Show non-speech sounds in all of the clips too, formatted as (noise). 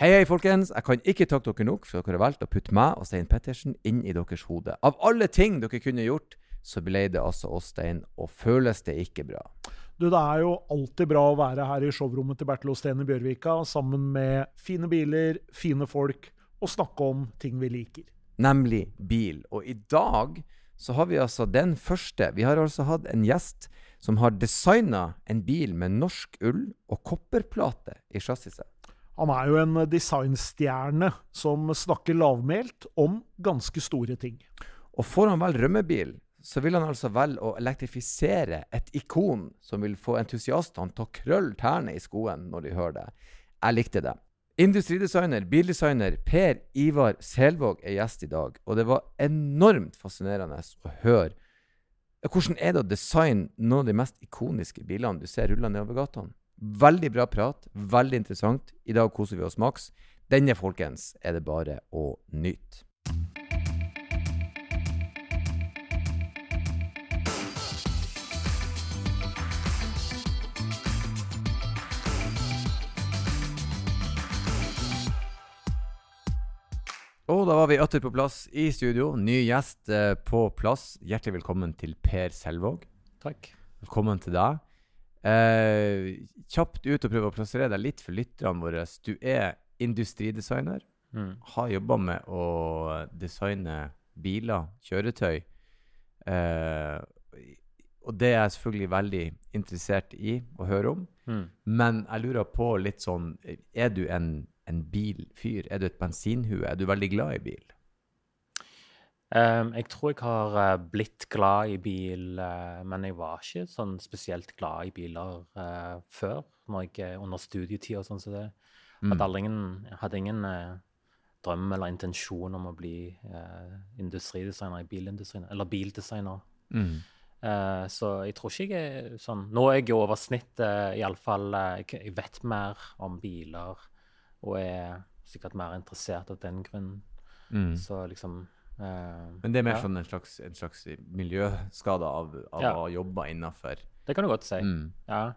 Hei, hei, folkens. Jeg kan ikke takke dere nok for at dere har valgt å putte meg og Stein Pettersen inn i deres hode. Av alle ting dere kunne gjort, så ble det altså oss, Stein, og føles det ikke bra. Du, Det er jo alltid bra å være her i showrommet til Bertil Osten i Bjørvika sammen med fine biler, fine folk, og snakke om ting vi liker. Nemlig bil. Og i dag så har vi altså den første Vi har altså hatt en gjest som har designa en bil med norsk ull og kopperplate i chassiset. Han er jo en designstjerne som snakker lavmælt om ganske store ting. Og får han vel rømmebil, så vil han altså velge å elektrifisere et ikon som vil få entusiastene til å krølle tærne i skoen når de hører det. Jeg likte det. Industridesigner, bildesigner Per Ivar Selvåg er gjest i dag, og det var enormt fascinerende å høre hvordan er det å designe noen av de mest ikoniske bilene du ser rulle nedover gatene. Veldig bra prat, veldig interessant. I dag koser vi oss maks. Denne, folkens, er det bare å nyte. Og da var vi atter på plass i studio. Ny gjest eh, på plass. Hjertelig velkommen til Per Selvåg. Takk. Velkommen til deg. Eh, kjapt ut og prøve å plassere deg litt for lytterne våre. Du er industridesigner. Mm. Har jobba med å designe biler, kjøretøy. Eh, og det er jeg selvfølgelig veldig interessert i å høre om. Mm. Men jeg lurer på litt sånn Er du en, en bilfyr? Er du et bensinhue? Er du veldig glad i bil? Ehm, jeg tror jeg har uh, blitt glad i bil, uh, men jeg var ikke sånn spesielt glad i biler uh, før, når jeg, under studietid og sånn som det. Mm. Hadde, ingen, hadde ingen drøm eller intensjon om å bli industridesigner i bilindustrien, eller bildesigner. Mm. Så jeg tror ikke jeg er sånn Nå er jeg jo over snittet, iallfall. Uh, jeg, vet mer om biler og er sikkert mer interessert av den grunn. Mm. Så liksom Men det er mer ja. sånn en slags, en slags miljøskade av, av Ja. å jobbe jobba innafor. Det kan du godt si. Mm. Ja,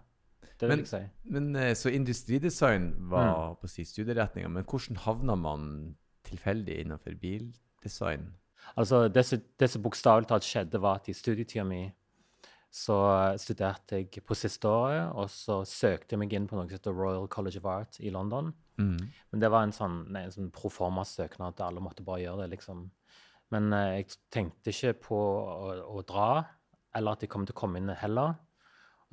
det vil Men- jeg si. Men eh, Så industridesign var Mm. på si studieretninga, men hvordan havna man tilfeldig innenfor bildesign? Altså, det som, bokstavelig talt skjedde, var at i studietida mi så studerte jeg på siste året, og så søkte jeg meg inn på noe som heter Royal College of Art i London. Mm. Men det var en sånn, nei, en sånn proforma-søknad, alle måtte bare gjøre det, liksom. Men eh, jeg tenkte ikke på å, å dra, eller at jeg kom til å komme inn heller.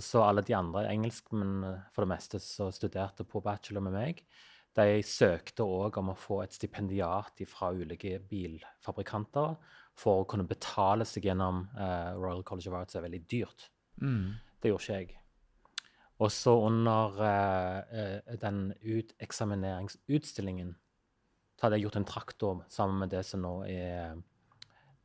Og så alle de andre engelskmennene, for det meste, så studerte på bachelor med meg, de søkte òg om å få et stipendiat fra ulike bilfabrikanter for å kunne betale seg gjennom uh, Royal College of Arts. Det er veldig dyrt. Mm. Det gjorde ikke jeg. Og så under eh, eh, den uteksamineringsutstillingen så hadde jeg gjort en traktor sammen med det som nå er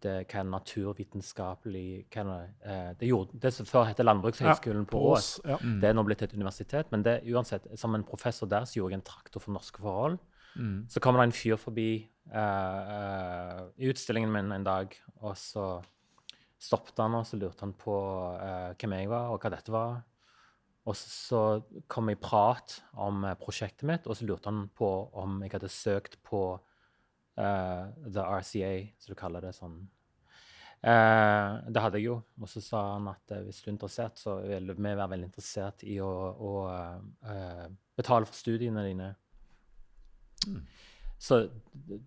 hva er naturvitenskapelig hva det, eh, det, gjorde, det som før het Landbrukshøgskolen på Ås. Ja. Mm. Det er nå blitt et universitet, men det, uansett, som en professor der så gjorde jeg en traktor for norske forhold. Mm. Så kommer det en fyr forbi eh, eh, i utstillingen min en dag, og så stoppet han, og så lurte han på eh, hvem jeg var, og hva dette var. Og så, så kom jeg i prat om prosjektet mitt, og så lurte han på om jeg hadde søkt på eh, The RCA, som du kaller det sånn. Uh, det hadde jeg jo. Og så sa han at uh, hvis du er interessert, så vil vi være veldig interessert i å, å betale for studiene dine. Så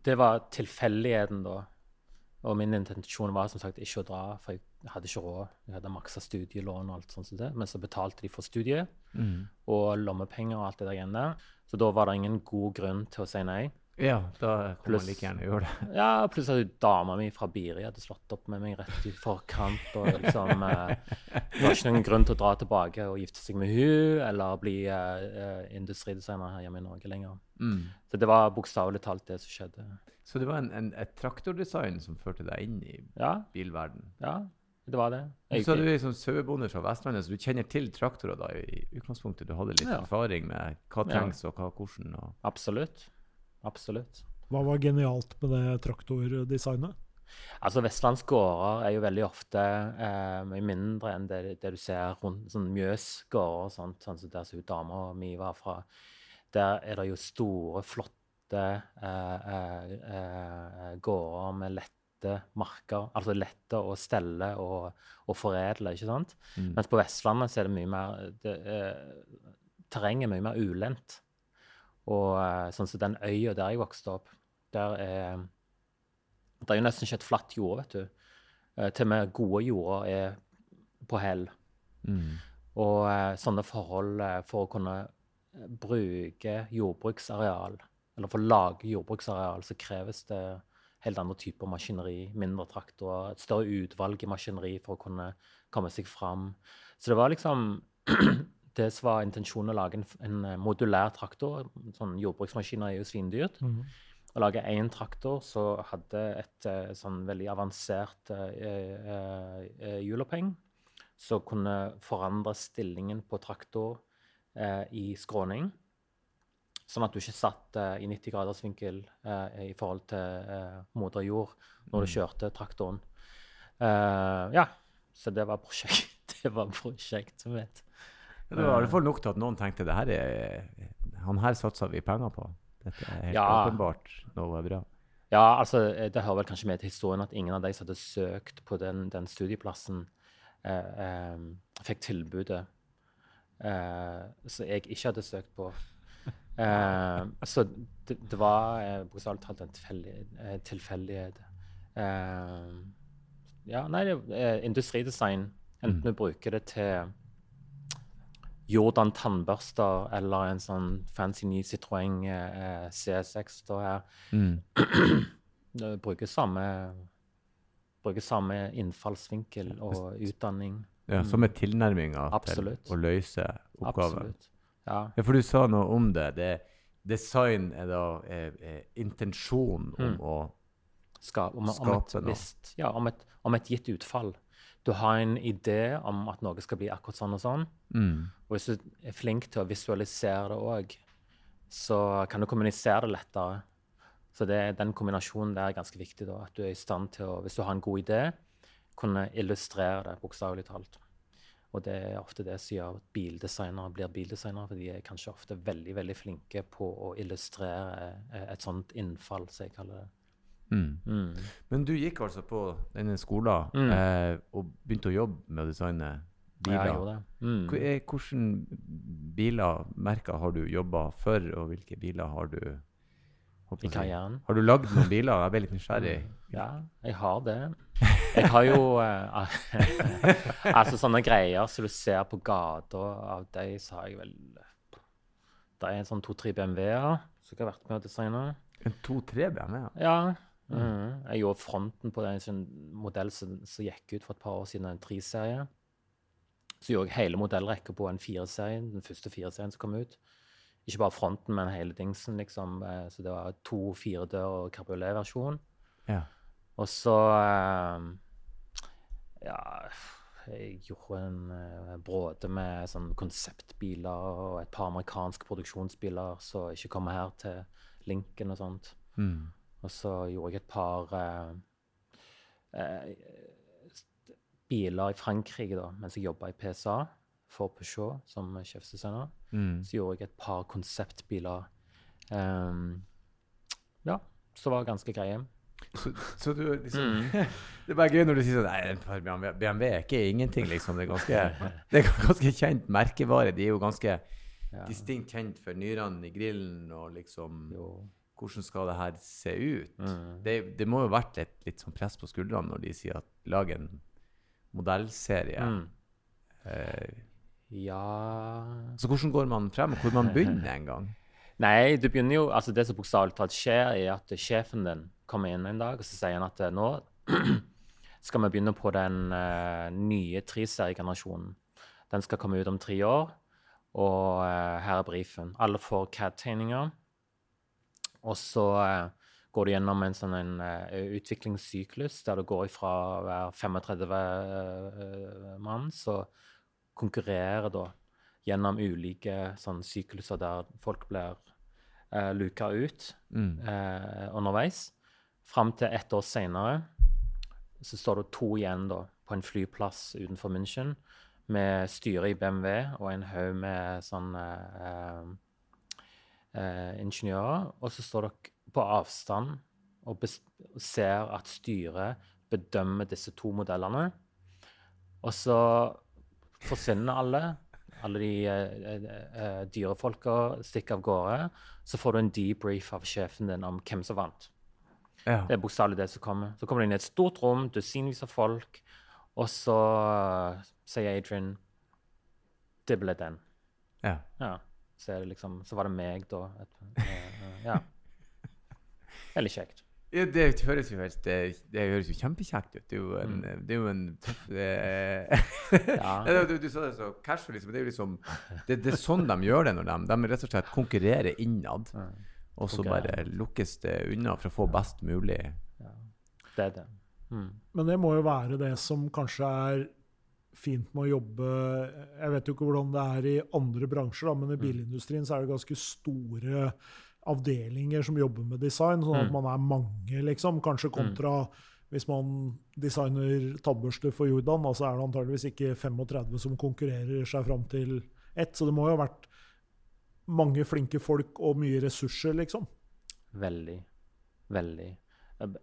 det var tilfeldigheten, da. Og min intensjon var som sagt ikke å dra, for jeg hadde ikke råd. Jeg hadde maksa studielån og alt sånt som det, men så betalte de for studiet Mm. og lommepenger og alt det der igjen der. Så da var det ingen god grunn til å si nei. Ja, da kan man like gjerne gjøre det. Ja, pluss at dama mi fra Biri hadde slått opp med meg rett i forkant. og liksom, eh, Det var ikke noen grunn til å dra tilbake og gifte seg med hun, eller bli eh, eh, industridesigner her hjemme i Norge lenger. Mm. Så det var bokstavelig talt det som skjedde. Så det var en, en, et traktordesign som førte deg inn i Ja, bilverden? ja, det var det. Jeg- Så er du er liksom sauebonde fra Vestlandet, så du kjenner til traktorer da i utgangspunktet? Du hadde litt Ja. erfaring med hva Ja. trengs og hva hvordan? Og... Absolutt. Absolutt. Hva var genialt med det traktordesignet? Altså, Vestlands gårder er jo veldig ofte eh, mye mindre enn det, det du ser rundt sånn Mjøsgårder sånn som der som dama mi var fra. Der er det jo store, flotte eh, eh, eh, gårder med lette marker. Altså lette å stelle og, og foredle, ikke sant? Mm. Mens på Vestlandet så er det mye mer det, eh, Terrenget er mye mer ulendt. Og eh, sånn som den øya der jeg vokste opp, der er Det er jo nesten ikke et flatt jord, vet du. Eh, til og med gode jorder er på hell. Mm. Og eh, sånne forhold for å kunne bruke jordbruksareal, eller for å lage jordbruksareal, så kreves det helt andre typer maskineri, mindre traktorer, et større utvalg i maskineri for å kunne komme seg fram. Så det var liksom det som var intensjonen å lage en, en eh, modulær traktor. Sånn jordbruksmaskiner er jo svindyrt. Mhm. Å lage én traktor som hadde et eh, sånn veldig avansert hjuloppheng, eh, eh, hjuloppheng, som kunne forandre stillingen på traktor eh, i skråning. Sånn at du ikke satt eh, i 90 graders vinkel eh, i forhold til eh, moder jord når du kjørte traktoren. Eh, ja, så det var prosjekt. (laughs) Det var prosjektet Ja, det var i hvert fall nok til at noen tenkte det her er Han her satser vi penger på. Dette er helt Ja. åpenbart noe bra. Ja, altså, eh, det hører vel kanskje med til historien at ingen av de som hadde søkt på den, den studieplassen, eh, eh, fikk tilbudet eh, som jeg ikke hadde søkt på. Eh, så det, det var eh, bokstavelig talt en eh, tilfeldighet. Eh, ja, nei, det er industridesign. Enten du bruker det til Jordan tannbørster eller en sånn fancy ny Citroën eh, C6 står her. Mm. Bruker samme, bruker samme innfallsvinkel og utdanning. Ja, Som er tilnærminga til å løse oppgaven. Absolutt. Ja. Ja, for du sa noe om det. det design er da er, er intensjon om Mm. å Ska, om, om, Skape et noe. visst, ja, om, et, om et gitt utfall. Du har en idé om at noe skal bli akkurat sånn og sånn. mm. Og hvis du er flink til å visualisere det òg, så kan du kommunisere det lettere. Så det, den kombinasjonen der er ganske viktig. da, At du er i stand til å, hvis du har en god idé, kunne illustrere det, bokstavelig talt. Og det er ofte det som gjør at bildesignere blir bildesignere, for de er kanskje ofte veldig veldig flinke på å illustrere eh, et sånt innfall, som jeg kaller det. Mm. Mm. Men du gikk altså på denne skolen Mm. eh, og begynte å jobbe med å designe biler. det. Mm. Hvilke biler, merker har du jobba for, og hvilke biler har du I karrieren. Har du lagd noen biler? Jeg ble litt nysgjerrig. (laughs) Ja, jeg har det. Jeg har jo eh, (laughs) Altså sånne greier som du ser på gata av de, så har jeg vel Det er en sånn to-tre BMW-er som jeg har vært med å designe. En 2-3 BMW? ja. Mhm. Jeg gjorde fronten på en sånn modell som, som gikk ut for et par år siden, en 3-serie. Så gjorde jeg hele modellrekka på en 4-serie, den første 4-serien som kom ut. Ikke bare fronten, men hele dingsen, liksom. eh, Så det var to firedør og kabriolet-versjon. Ja. Og så eh, Ja, jeg gjorde en uh, bråde med sånn konseptbiler og et par amerikanske produksjonsbiler som ikke kommer her til Lincoln og sånt. Mm. Og så gjorde jeg et par eh, eh, biler i Frankrike da, mens jeg jobba i PSA for Peugeot som sjefsdesigner. Mm. Så gjorde jeg et par konseptbiler. um, ja, som var ganske greie. Så, så du liksom Mm. (laughs) Det er bare gøy når du sier sånn Nei, BMW, BMW er ikke ingenting, liksom. Det er ganske, det er ganske kjent merkevare. De er jo ganske Ja, distinkt kjent for nyrene i grillen og liksom jo. Hvordan skal det her se ut? Mm. Det, det må jo ha vært litt, litt sånn press på skuldrene når de sier at lag en modellserie. Mm. Eh, Ja så hvordan går man frem? Hvor man begynner en gang? (laughs) Nei, du begynner jo Altså, det som bokstavelig talt skjer, er at sjefen din kommer inn en dag, og så sier han at eh, nå (clears throat) skal vi begynne på den uh, nye treseriegenerasjonen. Den skal komme ut om tre år, og uh, her er brifen. Alle får CAD-tegninger. Og så eh, går du gjennom en sånn en, eh, utviklingssyklus der du går ifra å være 35 eh, mann, så konkurrerer da gjennom ulike sånn sykluser der folk blir eh, luka ut Mm. eh, underveis. Fram til ett år seinere så står det to igjen da, på en flyplass utenfor München med styre i BMW og en haug med sånn eh, eh, ingeniører, og så står dere på avstand og, og ser at styret bedømmer disse to modellene. Og så forsvinner alle. Alle de eh, eh, eh, dyrefolka stikker av gårde. Så får du en debrief av sjefen din om hvem som vant. Ja. Det er bokstavelig det som kommer. Så kommer du inn i et stort rom, dusinvis av folk, og så uh, sier Adrian Det ble den. ja. Ja. Så, er det liksom, så var det meg, da. Et, eh, eh, ja. Veldig kjekt. Ja, det høres jo helt Det, det høres jo kjempekjekt ut. Det er jo en, det er jo en tøff det er, (laughs) Ja. Ja, du, du sa det så casual, liksom. Det er liksom det, det er sånn de gjør det når de, de rett og slett konkurrerer innad. Og så bare lukkes det unna for å få best mulig Det er det. Mm. Men det må jo være det som kanskje er fint med å jobbe Jeg vet jo ikke hvordan det er i andre bransjer, da, men i bilindustrien så er det ganske store avdelinger som jobber med design, sånn at Mm. man er mange, liksom. Kanskje kontra hvis man designer tannbørster for Jordan, da, så er det antageligvis ikke 35 som konkurrerer seg fram til ett. Så det må jo ha vært mange flinke folk og mye ressurser, liksom. Veldig. Veldig.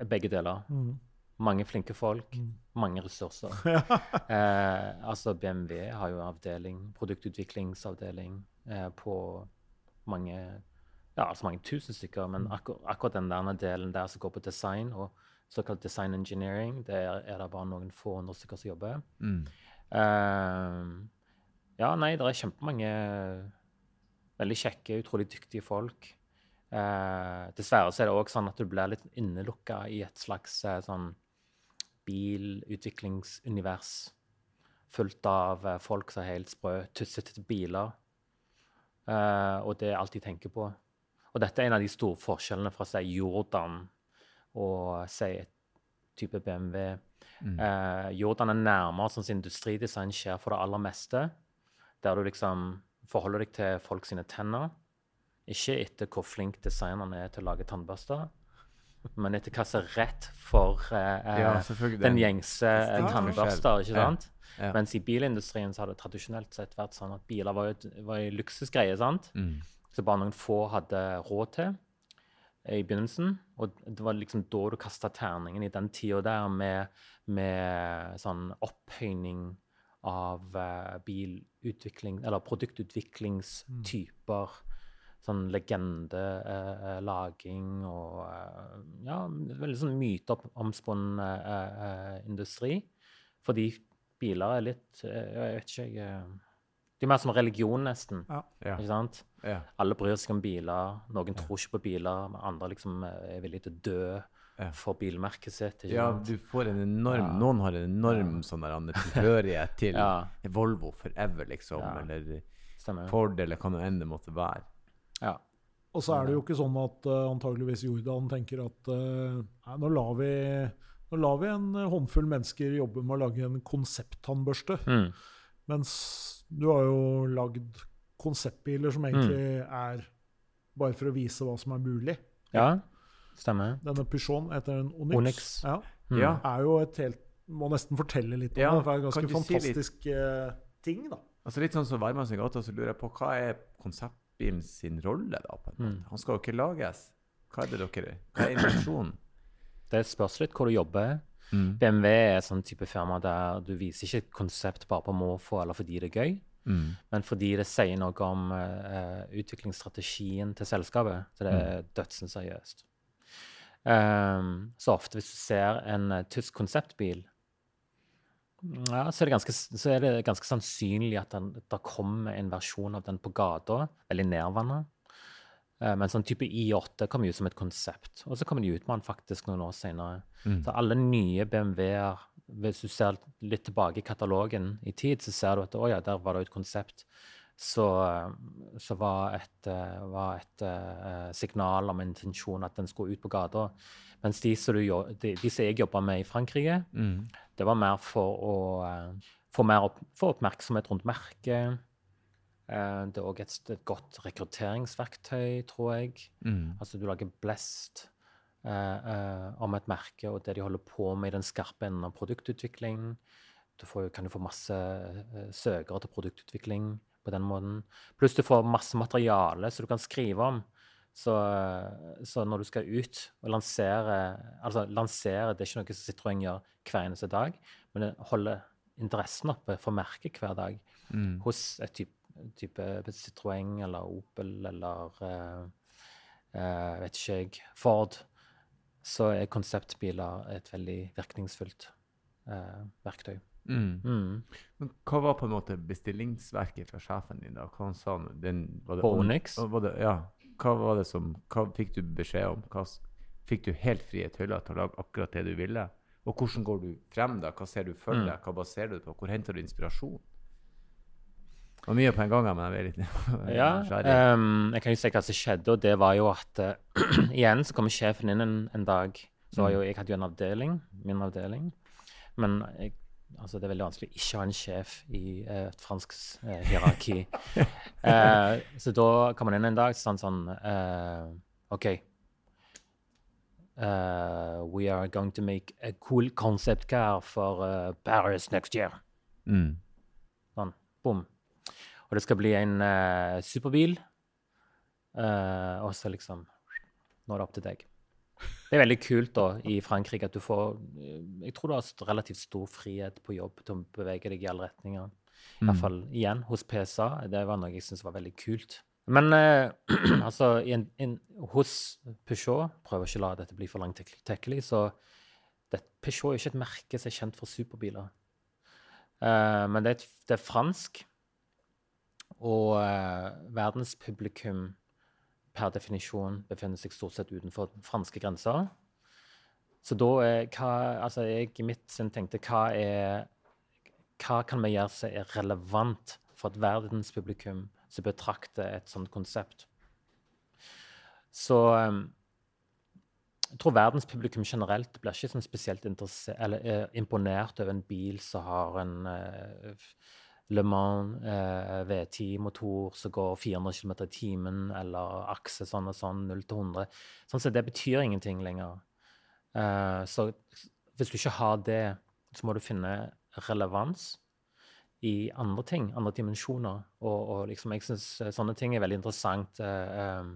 Begge deler. Mm. Mange flinke folk, mange ressurser. (laughs) eh, altså BMW har jo avdeling, produktutviklingsavdeling eh, på mange ja, altså mange tusen stykker, men akkur akkurat den der delen der som går på design og såkalt design engineering, der er, er det bare noen få hundre stykker som jobber. mm. Eh, ja, nei, det er kjempemange veldig kjekke, utrolig dyktige folk. Eh, dessverre så er det òg sånn at du blir litt innelukka i et slags eh, sånn bilutviklingsunivers fullt av eh, folk som er helt sprø, tussete biler. Uh, og det er alt de tenker på. Og dette er en av de store forskjellene fra si Jordan og si et type BMW. Eh, Jordan er nærmere sånn som industridesign skjer for det aller meste. Der du liksom forholder deg til folk sine tenner. Ikke etter hvor flink designeren er til å lage tannbørster, men etter hva som er rett for eh, eh, Ja, den gjengse eh, tannbørster. ikke sant? Ja. Mens i bilindustrien så har det tradisjonelt sett vært sånn at biler var et- var en luksusgreie. sant? Mm. Så bare noen få hadde råd til i begynnelsen. Og det var liksom da du kasta terningen i den tida der med, med sånn opphøyning av uh, bilutvikling, eller produktutviklingstyper. Sånn legendelaging og eh, ja, veldig sånn myteomspunnen eh, eh, industri. Fordi biler er litt eh, Jeg vet ikke, jeg eh, Det er mer som religion, nesten. Ja. Ikke sant? Ja. Alle bryr seg om biler. Noen tror ikke på biler, men andre liksom eh, er villige til å dø Ja. for bilmerket sitt. Ikke ja, sant? du får en enorm Ja. Noen har en enorm sånn tilhørighet (laughs) til Ja. Volvo forever, liksom. Ja. Eller Stemmer. Ford, eller hva nå enn det måtte være. Ja. Og så er det jo ikke sånn at uh, antageligvis Jordan tenker at uh, nei, nå lar vi nå lar vi en håndfull mennesker jobbe med å lage en konsepttannbørste. Mm. Mens du har jo lagd konseptbiler som egentlig Mm. er bare for å vise hva som er mulig. ja. Stemmer. Denne Peugeon heter en Onyx. Onyx. Ja, Mm. Ja. er jo et helt Må nesten fortelle litt om Ja, det, for det er en ganske fantastisk si eh, ting, da. Altså Litt sånn som Værmanns Og så lurer jeg på hva er konseptbilen sin rolle, da? på en måte? Mm. Han skal jo ikke lages. Hva er det dere Hva er intensjonen? (clears throat) Det spørs litt hvor du jobber. Mm. BMW er et sånn type firma der du viser ikke et konsept bare på måfå eller fordi det er gøy, Mm. men fordi det sier noe om uh, utviklingsstrategien til selskapet. Så det er dødsens seriøst. Ehm, så ofte hvis du ser en uh, tysk konseptbil, ja, så, er det ganske, så er det ganske sannsynlig at det kommer en versjon av den på gata, veldig nærvannet. Eh, men sånn type I8 kom ut som et konsept, og så kommer de ut med den faktisk noen år senere. Mm. Så alle nye BMW-er, hvis du ser litt tilbake i katalogen i tid, så ser du at å ja, der var det et konsept. Så, eh, så var et, eh, var et uh, signal om intensjon at den skulle ut på gata. Mens de som, du, de, de som jeg jobba med i Frankrike, Mm. det var mer for å eh, få mer opp, få oppmerksomhet rundt merket. Eh, det er òg et, et godt rekrutteringsverktøy, tror jeg. Mm. Altså du lager blest eh, eh, om et merke og det de holder på med i den skarpe enden av produktutvikling. Du får, kan du få masse eh, søkere til produktutvikling på den måten. Pluss du får masse materiale som du kan skrive om. Så, så, når du skal ut og lansere Altså, lansere det er ikke noe som Citroën gjør hver eneste dag, men det holder interessen oppe for merket hver dag mm. hos et type, type Citroën eller Opel eller uh, uh, vet ikke jeg, Ford, så er konseptbiler et veldig virkningsfullt uh, verktøy. Mm. Mm. Men hva var på en måte bestillingsverket fra sjefen din? da? Hva han sa den, var det, På Onyx? Var det, ja. Hva var det som, hva fikk du beskjed om? Hva, fikk du helt frie tøyler til å lage akkurat det du ville? Og hvordan går du frem da? Hva ser du for mm. deg? Hva baserer du det på? Hvor henter du inspirasjon? Det var mye på en gang, men jeg er litt (laughs) Ja, um, jeg kan jo si hva som skjedde, og det var jo at uh, (clears throat) Igjen så kom sjefen inn en, en dag. Så var jo, jeg hadde jo en avdeling, min avdeling. Men jeg Altså, det er veldig vanskelig å ikke ha en sjef i eh, et fransk eh, hierarki. (laughs) eh, så da kom han inn en dag sånn sånn uh, OK. Uh, we are going to make a cool concept car for uh, Paris next year. Mm. Sånn. Bom. Og det skal bli en superbil. og så liksom Nå er det opp til deg. Det er veldig kult da, i Frankrike at du får Jeg tror du har relativt stor frihet på jobb til å bevege deg i alle retninger. I hvert mm. fall igjen hos PSA. Det var noe jeg syntes var veldig kult. Men eh, (clears throat) altså, in, in, hos Peugeot Prøver ikke å la dette bli for langtekkelig. Så det, Peugeot er ikke et merke som er kjent for superbiler. Eh, men det er, et, det er, fransk. Og eh, verdenspublikum per definisjon befinner seg stort sett utenfor franske grenser. Så da er hva, altså jeg i mitt sinn tenkte hva er hva kan vi gjøre som er relevant for et verdenspublikum som betrakter et sånt konsept? Så um, jeg tror verdenspublikum generelt blir ikke sånn spesielt eller, eh, imponert over en bil som har en uh, Le Mans eh, V10-motor som går 400 km i timen, eller akse sånn og sånn, 0 til 100. Sånn så det betyr ingenting lenger. Eh, så hvis du ikke har det, så må du finne relevans i andre ting, andre dimensjoner. Og, og liksom, jeg syns eh, sånne ting er veldig interessant eh, eh,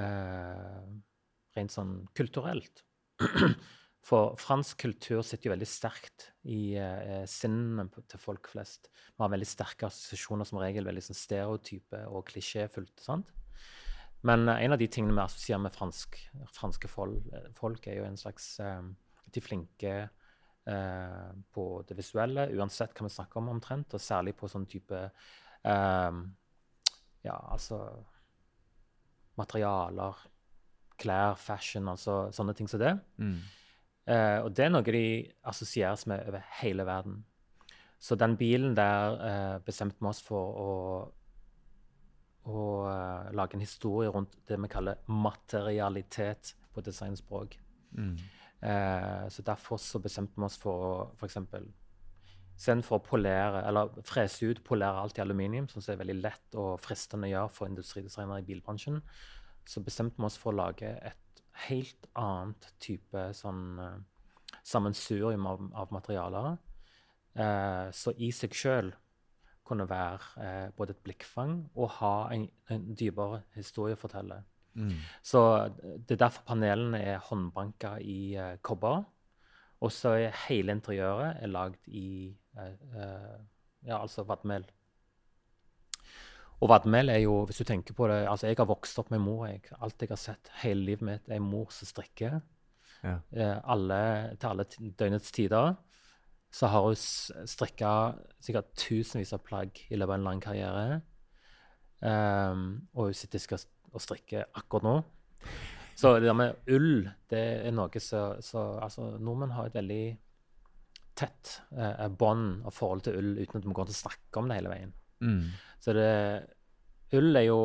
eh rent sånn kulturelt. (clears throat) For fransk kultur sitter jo veldig sterkt i eh, sinnene til folk flest. Vi har veldig sterke assosiasjoner, som regel veldig sånn stereotype og klisjéfullt. sant? Men eh, en av de tingene vi assosierer med fransk, franske folk, folk, er jo en slags eh, De flinke eh, på det visuelle, uansett hva vi snakker om omtrent, og særlig på sånn type eh, Ja, altså Materialer, klær, fashion, altså sånne ting som det. Mm. Uh, og det er noe de assosieres med over hele verden. Så den bilen der uh, bestemte vi oss for å, å uh, lage en historie rundt det vi kaller materialitet på designspråk. Mm. så derfor så bestemte vi oss for å f.eks. Istedenfor å polere, eller frese ut, polere alt i aluminium, som er veldig lett og fristende å gjøre for industridesignere i bilbransjen, så bestemte vi oss for å lage et helt annet type sånn uh, sammensurium av, av materialer. Eh, så i seg sjøl kunne være eh, både et blikkfang og ha en, en dypere historie å fortelle. Mm. Så det er derfor panelene er håndbanka i eh, kobber. Og så er hele interiøret er lagd i ja, altså vadmel. Og vadmel er jo, hvis du tenker på det altså Jeg har vokst opp med mor. Jeg, alt jeg har sett hele livet mitt, er mor som strikker. Ja. Eh, alle, til alle døgnets tider. Så har hun strikka sikkert tusenvis av plagg i løpet av en lang karriere. Um, og hun sitter og strikker akkurat nå. Så det der med ull, det er noe som altså, Nordmenn har et veldig tett eh, bånd og forhold til ull uten at vi går til å snakke om det hele veien. Mm. Så det, ull er jo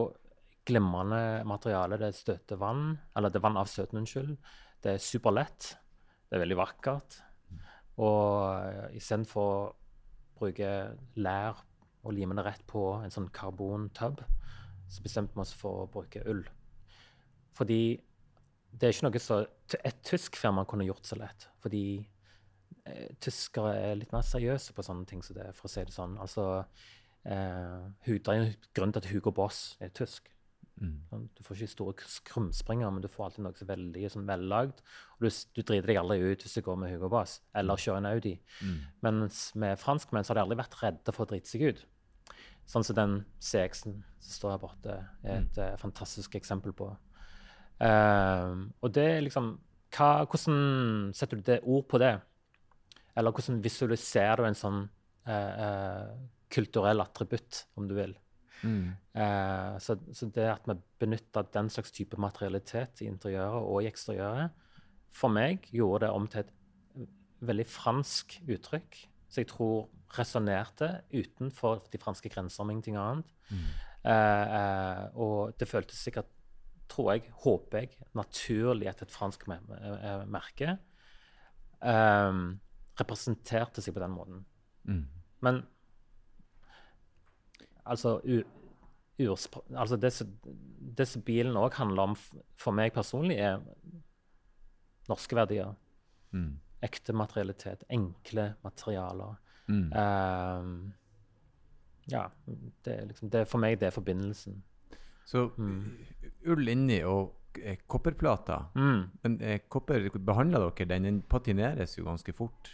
glimrende materiale. Det støter vann, eller det er vann vannavstøtende, unnskyld. Det er superlett. Det er veldig vakkert. Og istedenfor å bruke lær og lime det rett på en sånn karbontub, så bestemte vi oss for å bruke ull. Fordi det er ikke noe som et tysk firma kunne gjort så lett. Fordi eh, tyskere er litt mer seriøse på sånne ting som det, for å si det sånn. Altså, det er en grunn til at Hugo Boss er tysk. Mm. Sånn, Du får ikke store krumspringer, men du får alltid noe som er veldig sånn vellagd. Og du, du driter deg aldri ut hvis du går med Hugo Boss eller kjører en Audi. Mm. Mens med franskmenn så har de aldri vært redde for å drite seg ut. Sånn som den CX-en som står her borte, er et mm. fantastisk eksempel på. Ehm, og det er liksom hva, Hvordan setter du det ord på det? Eller hvordan visualiserer du en sånn eh, eh, kulturell attributt, om du vil? Mm. Eh, så, så det at vi benytta den slags type materialitet i interiøret og i eksteriøret, for meg gjorde det om til et veldig fransk uttrykk. Så jeg tror resonnerte utenfor de franske grenser, om ingenting annet. Eh, eh, og det føltes sikkert, tror jeg, håper jeg, naturlig at et fransk me eh, merke Um, representerte seg på den måten. Mm. Men altså, altså det, som- det som bilen òg handler om for meg personlig, er norske verdier. Mm. Ekte materialitet. Enkle materialer. Mm. Um, ja. Det er liksom, det er for meg det er forbindelsen. Så ull inni og eh, kopperplater Mm. Men eh, kopper, behandler dere den? Den patineres jo ganske fort.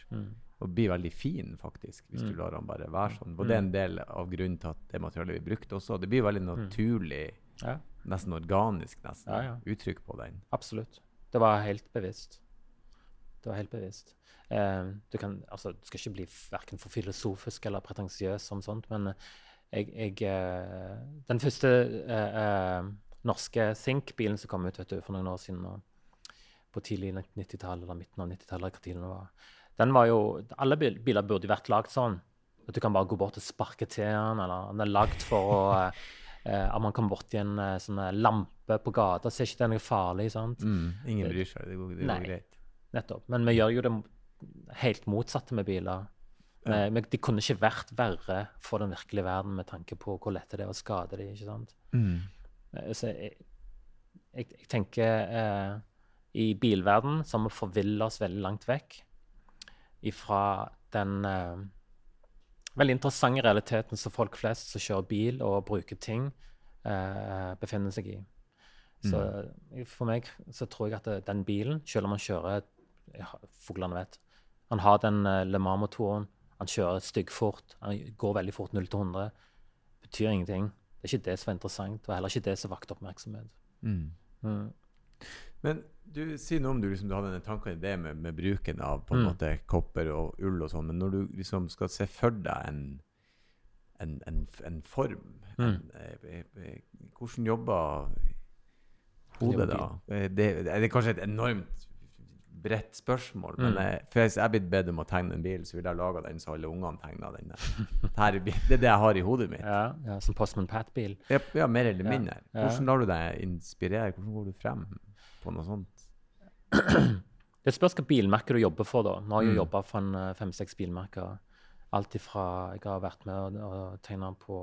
Mm. Og blir veldig fin, faktisk, hvis du lar den bare være sånn. Og det er en del av grunnen til at det materialet blir brukt også. Det blir veldig naturlig, Ja, nesten organisk, nesten, Ja, ja. uttrykk på den. absolutt. Det var helt bevisst. Det var helt bevisst. Eh, du, kan, altså, du skal ikke bli verken for filosofisk eller pretensiøs som sånt, men eh, jeg, jeg eh, Den første eh, norske Sink-bilen som kom ut vet du, for noen år siden, på tidlig 90-tallet eller midten av 90-tallet, hva tiden det var, den var jo Alle biler burde jo vært lagd sånn. At du kan bare gå bort og sparke til den, eller den er lagd for å (laughs) eh, eh, At man kommer borti en eh, sånn lampe på gata, så er ikke det noe farlig. sant? Mm. Ingen bryr seg. Det går, det går greit. Nettopp. Men vi gjør jo det helt motsatte med biler. Ja. Men de kunne ikke vært verre for den virkelige verden med tanke på hvor lett det er å skade dem. ikke sant? Mm. Så jeg, jeg, jeg tenker eh, I bilverden så har vi forvilla oss veldig langt vekk ifra den eh, veldig interessante realiteten som folk flest som kjører bil og bruker ting, eh, befinner seg i. Så mm. for meg så tror jeg at det, den bilen, selv om han kjører ja, Fuglene vet. Han har den uh, Le Mans-motoren, han kjører styggfort, han går veldig fort 0 til 100. Betyr ingenting. Det er ikke det som er interessant, og heller ikke det som vakte oppmerksomhet. Mm. Mm. Men du sier noe om du, liksom, du hadde denne tanken i det med, med bruken av på en Mm. måte kopper og ull og sånn, men når du liksom skal se for deg en, en, en, en form Mm. en, eh, eh, Hvordan jobber hodet da? Eh, Det, det er kanskje et enormt bredt spørsmål, men Mm. jeg, for jeg jeg er blitt bedt om å tegne en bil, så vil jeg lage den så alle ungene tegner den. der. Er Det er det jeg har i hodet mitt. Ja, ja, som Postman Pat-bil. Ja, ja, mer eller mindre. Hvordan lar du deg inspirere? Hvordan går du frem på noe sånt? Det spørs hvilket bilmerke du jobber for. da. Nå har jeg Mm. jobba for eh, fem-seks bilmerker. Alt ifra Jeg har vært med og, og tegna på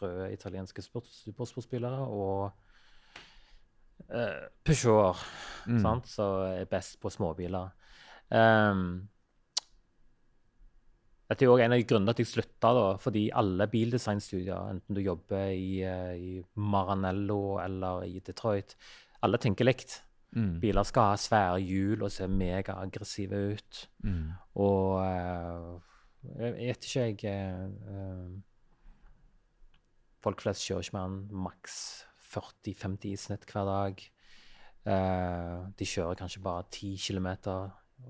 røde italienske supersportspillere og uh, Peugeot, Mm. sant, som er best på småbiler. Um, dette er jo en av grunnene til at jeg slutta, da, fordi alle bildesignstudier, enten du jobber i, eh, i Maranello eller i Detroit, alle tenker likt. Mm. Biler skal ha svære hjul og se megaaggressive ut. Mm. Og uh, jeg vet ikke, jeg eh, Folk flest kjører ikke mer enn maks 40-50 i snitt hver dag. Uh, de kjører kanskje bare 10 km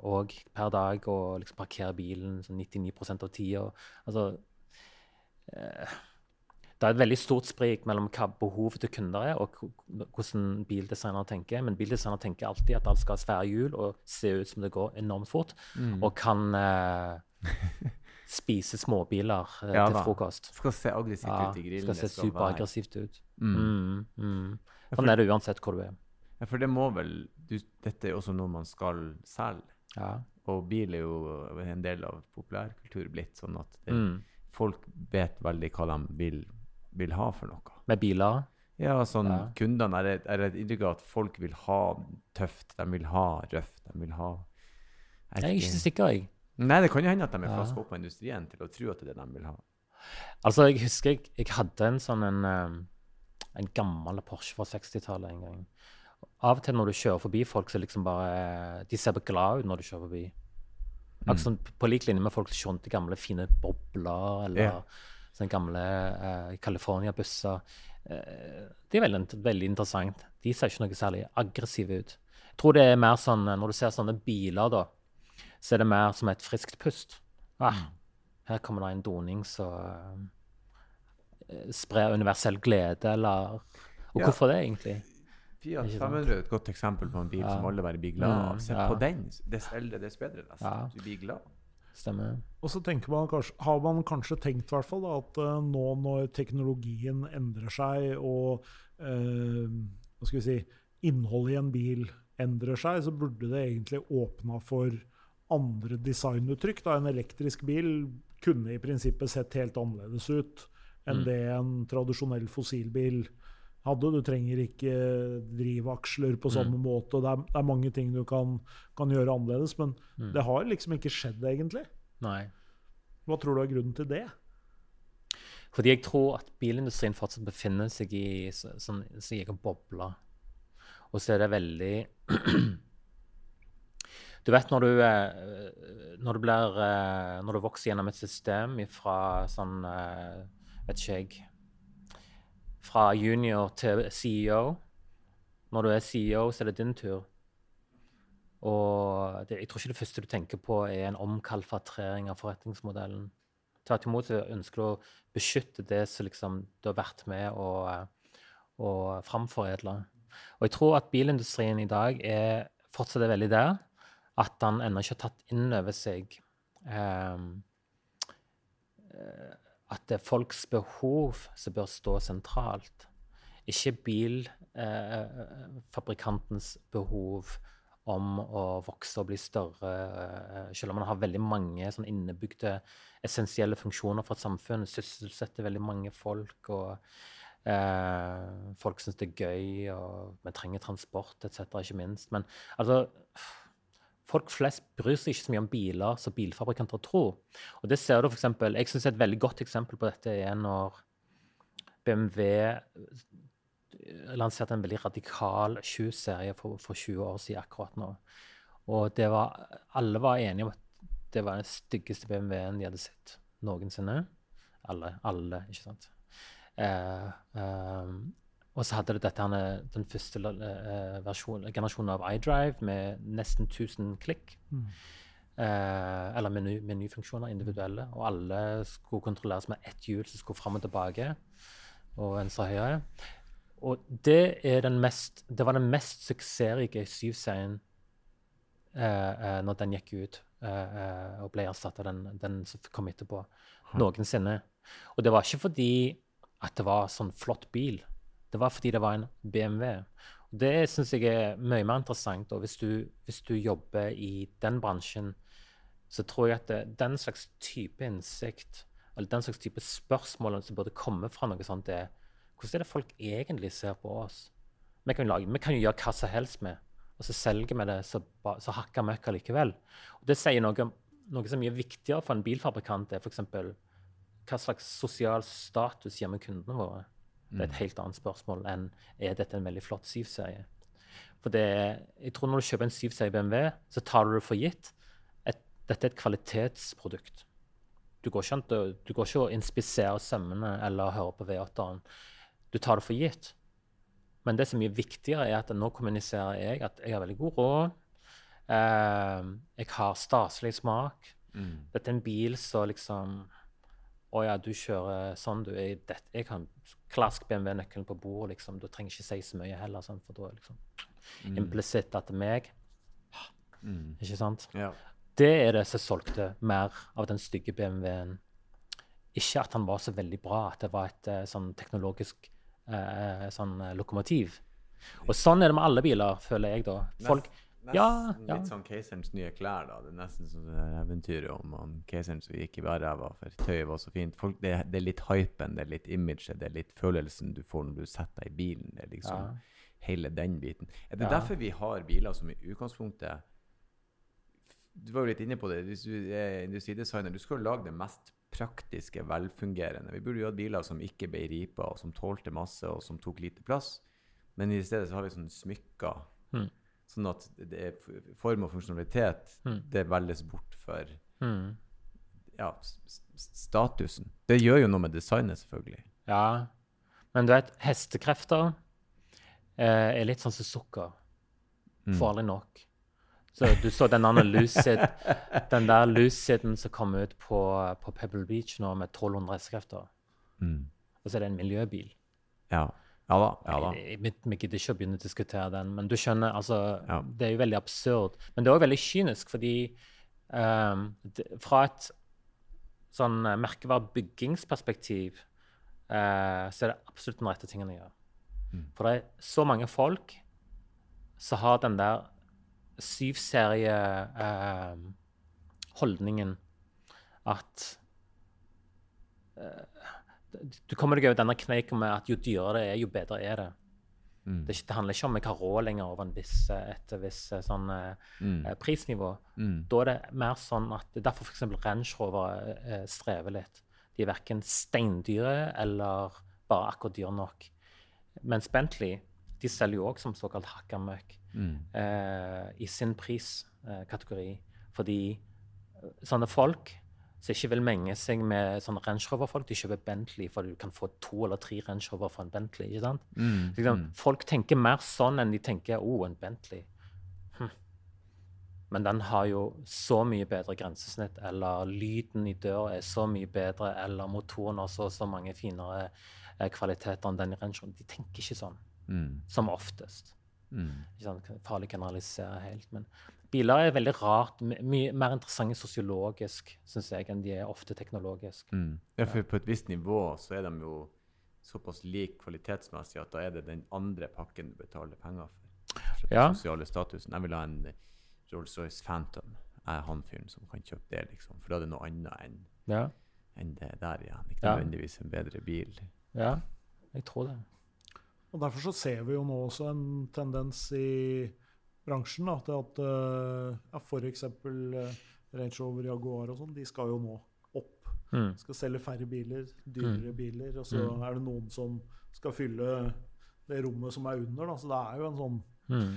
og per dag og liksom parkerer bilen sånn 99% av tida. Altså eh, Det er et veldig stort sprik mellom hva behovet til kunder er, og hvordan bildesignere tenker. Men bildesignere tenker alltid at alt skal ha svære hjul og se ut som det går enormt fort. Mm. Og kan eh, (laughs) spise småbiler eh, Ja til frokost. Skal se aggressivt Ja, ut i grillen. skal se superaggressivt ut. Mm. Mm, mm. Sånn er det uansett hvor du er. Ja, for det må vel du, Dette er også noe man skal selge. Ja. Og bil er jo en del av populærkultur blitt, sånn at det, Mm. folk vet veldig hva de vil, vil ha for noe. Med biler. Ja, sånn Ja. kundene er, et- er et inntrykk av at folk vil ha tøft, de vil ha røft, de vil ha Jeg er ikke så sikker, jeg. Nei, det kan jo hende at de er flaska opp på industrien til å tro at det er det de vil ha. Altså, jeg husker jeg, jeg hadde en sånn en en gammel Porsche fra 60-tallet en gang. Av og til når du kjører forbi folk, så liksom bare De ser bare glad ut når du kjører forbi. Akkurat sånn på lik linje med folk som kjører gamle, fine bobler, eller Ja. Sånne gamle eh, California-busser. Eh, det er veldig, veldig interessant. De ser ikke noe særlig aggressive ut. Jeg tror det er mer sånn, eh, Når du ser sånne biler, da, så er det mer som et friskt pust. Ah, her kommer det en doning som eh, sprer universell glede, eller Og Ja. hvorfor det, egentlig? Fiat Ikke sant? 500 er et godt eksempel på en bil Ja. som alle bare blir glad av. Mm, Se ja. på den. Dess eldre, dess bedre. nesten. Du blir glad. Stemmer. Og så man kanskje, har man kanskje tenkt hvert fall, da, at uh, nå når teknologien endrer seg, og uh, hva skal vi si, innholdet i en bil endrer seg, så burde det egentlig åpna for andre designuttrykk. Da. En elektrisk bil kunne i prinsippet sett helt annerledes ut enn Mm. det en tradisjonell fossilbil hadde. Du trenger ikke drivaksler på samme måte. Det er, det er mange ting du kan, kan gjøre annerledes, men Mm. det har liksom ikke skjedd, egentlig. Nei. Hva tror du er grunnen til det? Fordi jeg tror at bilindustrien fortsatt befinner seg i så- sånn sin egen boble. Og så er det veldig (clears throat) Du vet når du, eh, når du blir eh, Når du vokser gjennom et system fra sånn eh, Vet ikke jeg Fra junior til CEO. Når du er CEO, så er det din tur. Og det, jeg tror ikke det første du tenker på, er en omkalfatrering av forretningsmodellen. Tvert imot ønsker du å beskytte det som liksom du har vært med å, å framforedle. Og jeg tror at bilindustrien i dag er fortsatt er veldig der at han ennå ikke har tatt inn over seg ehm, eh, at det er folks behov som bør stå sentralt. Ikke bilfabrikantens behov om å vokse og bli større, eh, selv om man har veldig mange sånn innebygde essensielle funksjoner for et samfunn, sysselsetter veldig mange folk, og eh, folk syns det er gøy, og vi trenger transport etc., ikke minst. Men altså Folk flest bryr seg ikke så mye om biler som bilfabrikanter tror. Og det ser du for eksempel, Jeg syns et veldig godt eksempel på dette er når BMW lanserte en veldig radikal 20-serie for, for 20 år siden akkurat nå. Og var, alle var enige om at det var den styggeste BMW-en de hadde sett noensinne. Alle, alle, ikke sant. Eh, eh, og så hadde det dette den første eh, versjon, generasjonen av iDrive med nesten 1000 klikk. Eh, eller meny, menyfunksjoner, individuelle. Og alle skulle kontrolleres med ett hjul som skulle fram og tilbake. Og venstre og høyre. Og det, den mest, det var den mest suksessrike 7-serien eh, eh, når den gikk ut eh, eh, og ble erstatta av den, den som kom etterpå, noensinne. Og det var ikke fordi at det var sånn flott bil. Det var fordi det var en BMW. Og det syns jeg er mye mer interessant. Og hvis du, hvis du jobber i den bransjen, så tror jeg at det, den slags type innsikt, eller den slags type spørsmål som burde komme fra noe sånt, er hvordan er det folk egentlig ser på oss? Vi kan, lage, vi kan jo gjøre hva som helst med, og så selger vi det så, så hakka møkka likevel. Og det sier noe, noe som er mye viktigere for en bilfabrikant, er f.eks. hva slags sosial status gir vi kundene våre? Det er et helt annet spørsmål enn er dette en veldig flott 7-serie. For det, jeg tror når du kjøper en 7-serie BMW, så tar du det for gitt. Et, dette er et kvalitetsprodukt. Du går ikke, an du går ikke og inspiserer sømmene eller hører på V8-en. Du tar det for gitt. Men det som er viktigere, er at nå kommuniserer jeg at jeg har veldig god råd. Eh, jeg har staselig smak. Dette er en bil som liksom Å ja, du kjører sånn, du. Jeg, det, jeg kan klask BMW-nøkkelen på bordet, liksom. Du trenger ikke si så mye heller, sånn, for da er liksom implisitt at det er. Ikke sant? Ja. Det er det som solgte mer av den stygge BMW-en. Ikke at han var så veldig bra, at det var et eh, sånn teknologisk eh, sånn eh, lokomotiv. Og sånn er det med alle biler, føler jeg, da. Folk Nesten Ja, litt sånn keiserens nye klær, da. Det er nesten som det eventyret om han keiseren som gikk i værræva, for tøyet var så fint. Folk, det, det er litt hypen, det er litt imaget, det er litt følelsen du får når du setter deg i bilen. Det er liksom Ja. hele den biten. Er det Ja. derfor vi har biler som i utgangspunktet Du var jo litt inne på det. Hvis du er industridesigner, du skal jo lage det mest praktiske, velfungerende. Vi burde jo hatt biler som ikke ble ripa, og som tålte masse, og som tok lite plass. Men i stedet så har vi sånne smykker. Mm. Sånn at det er form og funksjonalitet Mm. det velges bort for Mm. ja, statusen. Det gjør jo noe med designet, selvfølgelig. Ja. Men du vet, hestekrefter eh, er litt sånn som sukker. Mm. Får aldri nok. Så du så den Lucid, (laughs) den der Luciden som kom ut på, på Pebble Beach nå med 1200 hestekrefter. Mm. Og så er det en miljøbil. Ja. Ja da. Ja da. Jeg- Vi, vi gidder ikke å begynne å diskutere den, men du skjønner, altså, Ja. det er jo veldig absurd. Men det er også veldig kynisk, fordi um, det, fra et sånn eh, merkevarebyggingsperspektiv uh, så er det absolutt den rette tingen å gjøre. Mm. For det er så mange folk som har den der syvserie-holdningen at eh, du kommer deg over denne kneika med at jo dyrere det er, jo bedre er det. Mm. Det, er handler ikke om jeg har råd lenger over en viss, et visst eh, sånn, Mm. eh, prisnivå. Mm. Da er det mer sånn at det er derfor f.eks. Range Rover eh, strever litt. De er verken steindyre eller bare akkurat dyre nok. Mens Bentley de selger jo òg som såkalt hakka møkk Mm. eh, i sin priskategori. Fordi eh, sånne folk som ikke vil menge seg med sånne Range Rover-folk, de kjøper Bentley fordi du kan få to eller tre Range Rover for en Bentley. ikke sant? Mm. Liksom, Mm. Folk tenker mer sånn enn de tenker 'Å, oh, en Bentley'. Hm. Men den har jo så mye bedre grensesnitt, eller lyden i døra er så mye bedre, eller motoren har så så mange finere eh, kvaliteter enn den i Range Rover. De tenker ikke sånn, Mm. som oftest. Mm. Ikke sant? Farlig å helt. Men biler er veldig rart. Mye mer interessante sosiologisk, synes jeg, enn de er ofte teknologisk. Mm. Ja, for på et visst nivå så er de jo såpass lik kvalitetsmessig at da er det den andre pakken du betaler penger for. for den Ja. sosiale statusen. Jeg vil ha en Rolls-Royce Phantom. Jeg er han fyren som kan kjøpe det, liksom. For da er det noe annet enn Ja, enn det der igjen. Ikke nødvendigvis en bedre bil. ja jeg tror det. Og Derfor så ser vi jo nå også en tendens i bransjen da, til at uh, ja, f.eks. Uh, Range Rover, Jaguar og sånn, de skal jo nå opp. Mm. Skal selge færre biler, dyrere biler. Og så Mm. er det noen som skal fylle det rommet som er under. Da. Så det er jo en sånn Mm.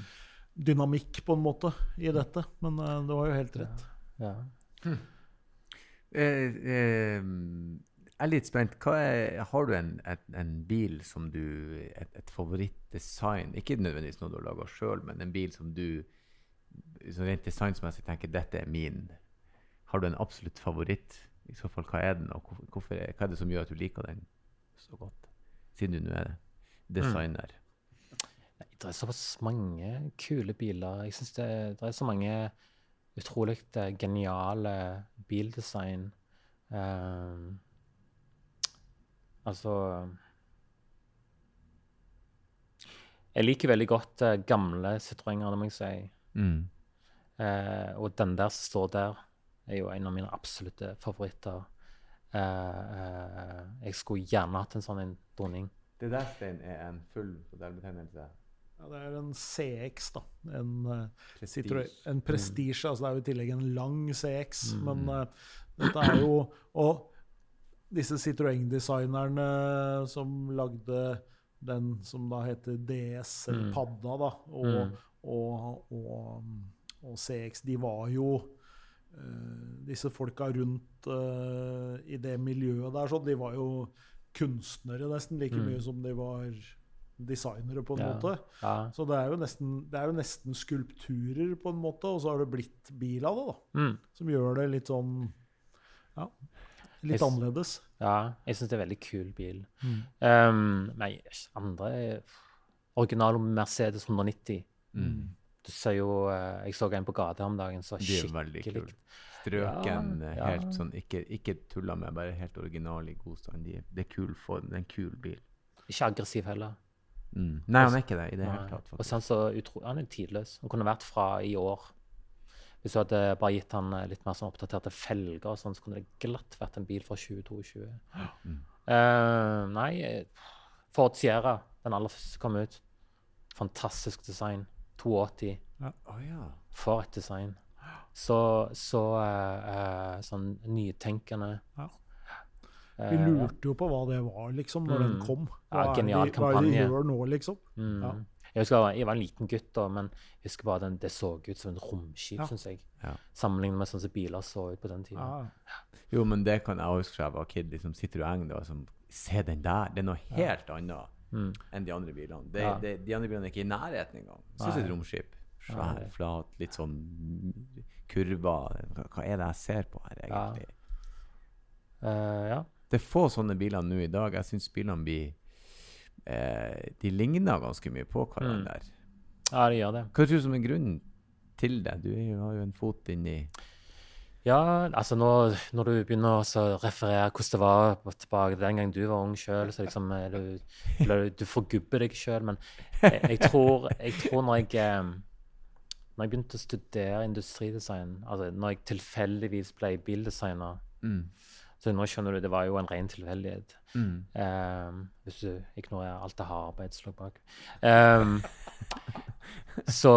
dynamikk på en måte i dette. Men uh, det var jo helt rett. Ja. Eh, eh, jeg er litt spent. Er, har du en, et, en bil som du Et, et favorittdesign? Ikke nødvendigvis noe du har laga sjøl, men en bil som du så rent designsmessig tenker dette er min. Har du en absolutt favoritt? I så fall, hva er den, og hvorfor, hva er det som gjør at du liker den så godt? Siden du nå er designer. Nei, Det er såpass mange kule biler. Jeg synes det, det er så mange utrolig eh, geniale bildesign. Ehm, altså Jeg liker veldig godt uh, gamle Citroënger, det må jeg si. Mm. Uh, og den der som står der, er jo en av mine absolutte favoritter. Uh, eh, jeg skulle gjerne hatt en sånn en dronning. Det der, Stein, er en full modellbetegnelse. Ja, det er en CX, da. En, Prestige. En Prestige. altså Det er jo i tillegg en lang CX. Mm. Men uh, dette er jo Og disse Citroën-designerne som lagde den som da heter DS, eller Mm. Padda, da, og, Mm. og, og, og CX, de var jo uh, Disse folka rundt uh, i det miljøet der, så de var jo kunstnere nesten like Mm. mye som de var designere, på en Ja. måte. Ja. Så det er, nesten, det er jo nesten skulpturer, på en måte, og så har det blitt bil av det, da. Mm. Som gjør det litt sånn Ja, litt Jeg annerledes. Ja, jeg syns det er en veldig kul bil. Mm. Um, nei, andre Original Mercedes 190. Mm. Du ser jo eh, Jeg så en på gata om dagen som var skikkelig kule. Strøken, Ja, eh, ja. helt sånn, ikke, ikke tulla med, bare helt original i god stand. Det er kul form, det er en kul bil. Ikke aggressiv heller. Mm. Nei, han er ikke det i det hele tatt. Og faktisk. så så utro Han er tidløs. Han kunne vært fra i år. Hvis du hadde bare gitt han eh, litt mer sånn oppdaterte felger, og sånn, så kunne det glatt vært en bil fra 2022. Mm. Uh, nei, eh, Ford Sierra, den aller første som kom ut. Fantastisk design. 280. Oh, ja. For et design. Så, så uh, uh, sånn nytenkende. Ja. Vi lurte jo på hva det var, liksom, når den Mm. kom. Ja, Hva er, genial det, de- hva er det de kampanje. gjør nå, liksom? Mm. Ja. Jeg husker jeg var, en liten gutt da, men jeg husker bare den, det så ut som et romskip, Ja. synes jeg. Ja. Sammenlignet med sånn som biler så ut på den tiden. Ah. Jo, men det kan jeg huske jeg var kid. liksom Citroën, og som Se den der! Det er noe helt annet Mm. enn de andre bilene. De, Ja. de, de andre bilene er ikke i nærheten engang. Så synes det et romskip. Svær, flat, litt sånn kurver. Hva, er det jeg ser på her, Ja. egentlig? Eh, ja. Det er få sånne biler nå i dag. Jeg syns bilene blir eh, De ligner ganske mye på hverandre. ja, det gjør det. Hva tror du som er grunnen til det? Du jo, har jo en fot inni Ja, altså nå, når du begynner å referere hvordan det var tilbake den gang du var ung sjøl, så liksom du, du forgubber deg sjøl. Men jeg, jeg, tror, jeg tror når jeg eh, Når jeg begynte å studere industridesign, altså når jeg tilfeldigvis ble bildesigner mm. Så nå skjønner du, det var jo en ren tilfeldighet. Mm. Um, hvis du ignorerer alt det harde lå bak. Um, (laughs) så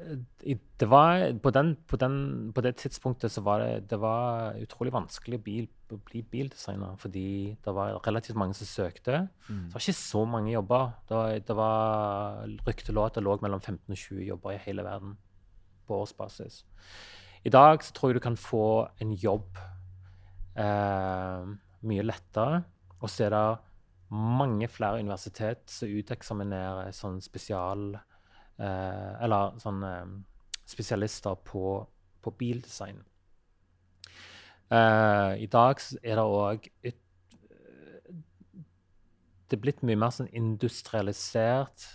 eh, det var på, den, på, den, på det tidspunktet så var det, det var utrolig vanskelig å bli, å bli bildesigner, fordi det var relativt mange som søkte. Mm. Det var ikke så mange jobber. Det var, det var Ryktet lå at det lå mellom 15 og 20 jobber i hele verden på årsbasis. I dag så tror jeg du kan få en jobb eh, mye lettere. Og så er det mange flere universitet som uteksaminerer sånn spesial eh, Eller sånn eh, spesialister på, på bildesign. Eh, I dag er det òg Det er blitt mye mer sånn industrialisert.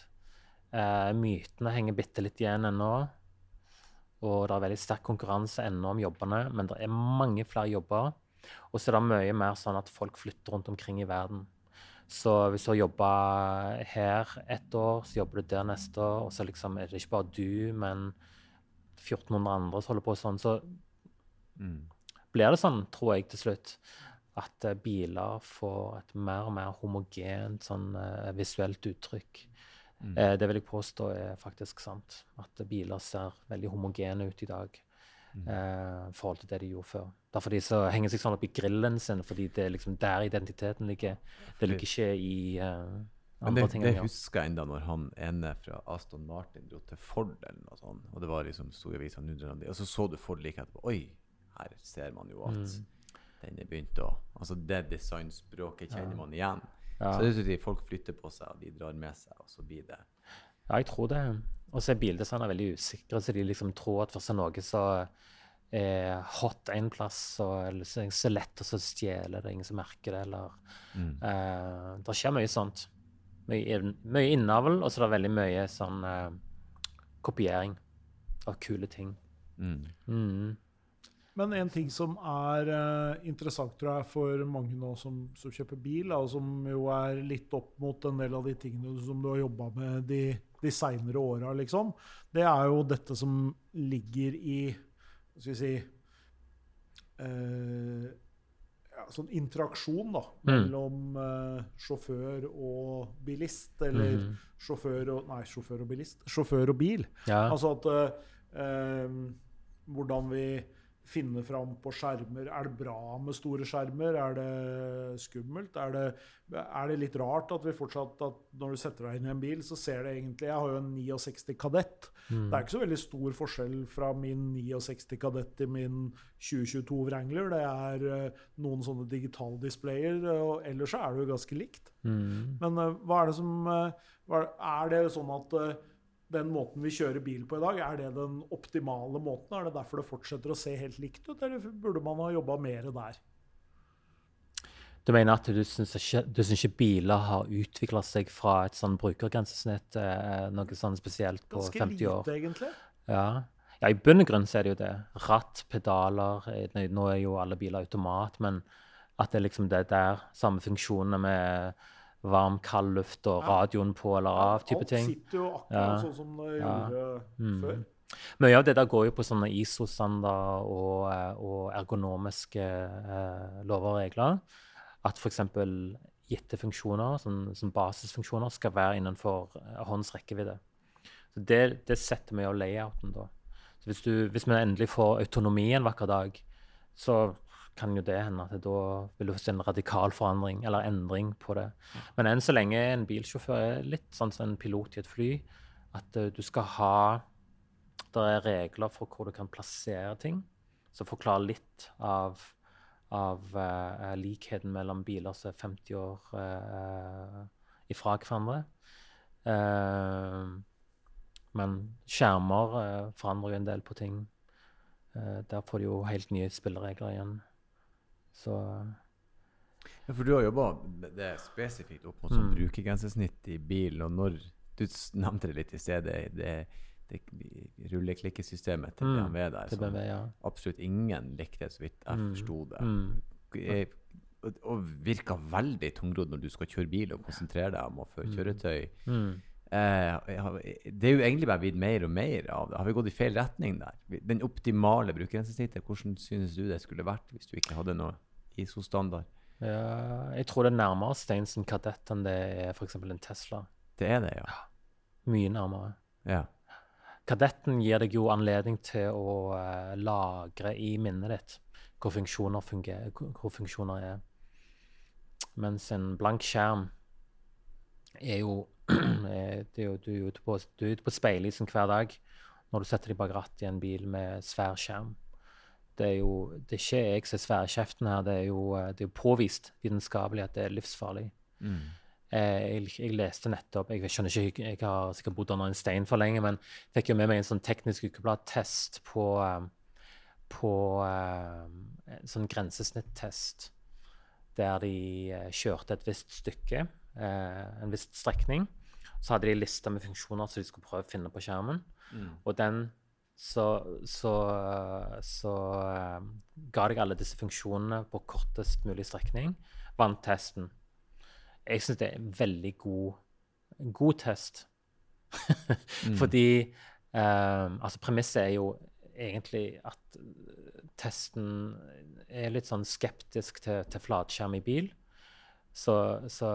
Eh, mytene henger bitte litt igjen ennå. Og det er veldig sterk konkurranse ennå om jobbene, men det er mange flere jobber. Og så er det mye mer sånn at folk flytter rundt omkring i verden. Så hvis du har jobba her ett år, så jobber du der neste år, og så liksom er det ikke bare du, men 1400 andre som holder på sånn. Så Mm. blir det sånn, tror jeg, til slutt, at eh, biler får et mer og mer homogent sånn eh, visuelt uttrykk. Mm. Eh, det vil jeg påstå er faktisk sant. At biler ser veldig homogene ut i dag Mm. eh, i forhold til det de gjorde før. Det er fordi så henger seg sånn opp i grillen sin, fordi det er liksom der identiteten ligger. Det ligger ikke i uh, Men det, det husker jeg ennå når han ene fra Aston Martin dro til Ford eller noe sånt. Og det var liksom drar han dit. Og så så du Ford like etterpå. Oi, her ser man jo at Mm. den er begynt å Altså det designspråket kjenner Ja. man igjen. Ja. Så det er å folk flytter på seg, og de drar med seg, og så blir det Ja, jeg tror det. Og så er bildesignere veldig usikre, så de liksom tror at først er noe så er hot en plass, og eller så så lett å stjele det, er ingen som merker det, eller mm. uh, Det skjer mye sånt. Mye, mye innavl, og så er det veldig mye sånn uh, kopiering av kule ting. Mm. Mm. Men en ting som er uh, interessant tror jeg, for mange nå som, som kjøper bil, og som jo er litt opp mot en del av de tingene som du har jobba med de, de seinere åra, liksom, det er jo dette som ligger i hva skal vi si eh, ja, Sånn interaksjon da, Mm. mellom eh, sjåfør og bilist, eller mm. sjåfør og Nei, sjåfør og bilist. Sjåfør og bil. Ja. Altså at eh, eh, Hvordan vi finner fram på skjermer. Er det bra med store skjermer? Er det skummelt? Er det, er det litt rart at vi fortsatt at når du setter deg inn i en bil, så ser det egentlig Jeg har jo en 69 Kadett. Mm. Det er ikke så veldig stor forskjell fra min 69 Kadett til min 2022 Wrangler. Det er eh, noen sånne digitaldisplayer, og ellers så er det jo ganske likt. Mm. Men eh, hva er det som eh, er, det sånn at den måten vi kjører bil på i dag, er det den optimale måten? Er det derfor det fortsetter å se helt likt ut, eller burde man ha jobba mer der? Du mener at du syns ikke, ikke biler har utvikla seg fra et sånn brukergrensesnitt, eh, noe sånn spesielt på Ganske 50 år? Ganske lite, egentlig. Ja. ja, i bunn og grunn så er det jo det. Ratt, pedaler eh, Nå er jo alle biler automat, men at det liksom det der, samme funksjonene med varm, kald luft og radioen på eller av, type ting. Alt sitter jo akkurat sånn som det Ja. gjorde Mm. før. Mye av det der går jo på sånne ISO-standarder og, eh, og ergonomiske eh, lover og regler. At f.eks. gitte funksjoner, som, som basisfunksjoner, skal være innenfor eh, hånds rekkevidde. Så det, det setter mye av layouten, da. Så hvis, du, hvis vi endelig får autonomi en vakker dag, så kan jo det hende at det da vil du se en radikal forandring eller endring på det. Men enn så lenge en bilsjåfør er litt sånn som en pilot i et fly. At uh, du skal ha Det er regler for hvor du kan plassere ting, som forklarer litt av, av uh, likheten mellom biler som er 50 år uh, ifra hverandre. men skjermer forandrer jo en del på ting. der får du jo helt nye spilleregler igjen. Så ja, For du har jobba spesifikt opp mot sånn mm. brukergrensesnitt i bilen, og når Du nevnte det litt i stedet, det, det rulleklikkesystemet til BMW mm, der, Til BMW, ja. absolutt ingen likte, så vidt jeg mm. forsto det. Mm. Og, og virka veldig tungrodd når du skal kjøre bil og konsentrere deg om å føre mm. kjøretøy. Mm. Eh, det er jo egentlig bare blitt mer og mer av det. Har vi gått i feil retning der? Den optimale brukergrensesnittet, hvordan synes du det skulle vært hvis du ikke hadde noe ISO-standard? Ja, jeg tror det er nærmere Steinsen Kadett enn det er f.eks. en Tesla. Det er det, ja. Mye nærmere. Ja. Kadetten gir deg jo anledning til å uh, lagre i minnet ditt hvor funksjoner, fungerer, hvor funksjoner er. Mens en blank skjerm er jo, er, jo Du er ute på, du er ute på speilisen hver dag når du setter deg bak rattet i en bil med svær skjerm. Det er jo det er ikke jeg som er sværkjeften her, det er jo, eh, det er jo påvist vitenskapelig at det er livsfarlig. Mm. Eh, jeg, jeg, leste nettopp Jeg skjønner ikke, jeg har sikkert bodd under en stein for lenge, men fikk jo med meg en sånn teknisk ukeblad-test på, eh, på en sånn grensesnittest der de kjørte et visst stykke, en viss strekning. Så hadde de lista med funksjoner som de skulle prøve å finne på skjermen. Mm. Og den så, så, så um, ga jeg alle disse funksjonene på kortest mulig strekning. Vant testen. Jeg syns det er en veldig god, god test. (laughs) mm. Fordi um, Altså, premisset er jo egentlig at testen er litt sånn skeptisk til, til flatskjerm i bil. Så, så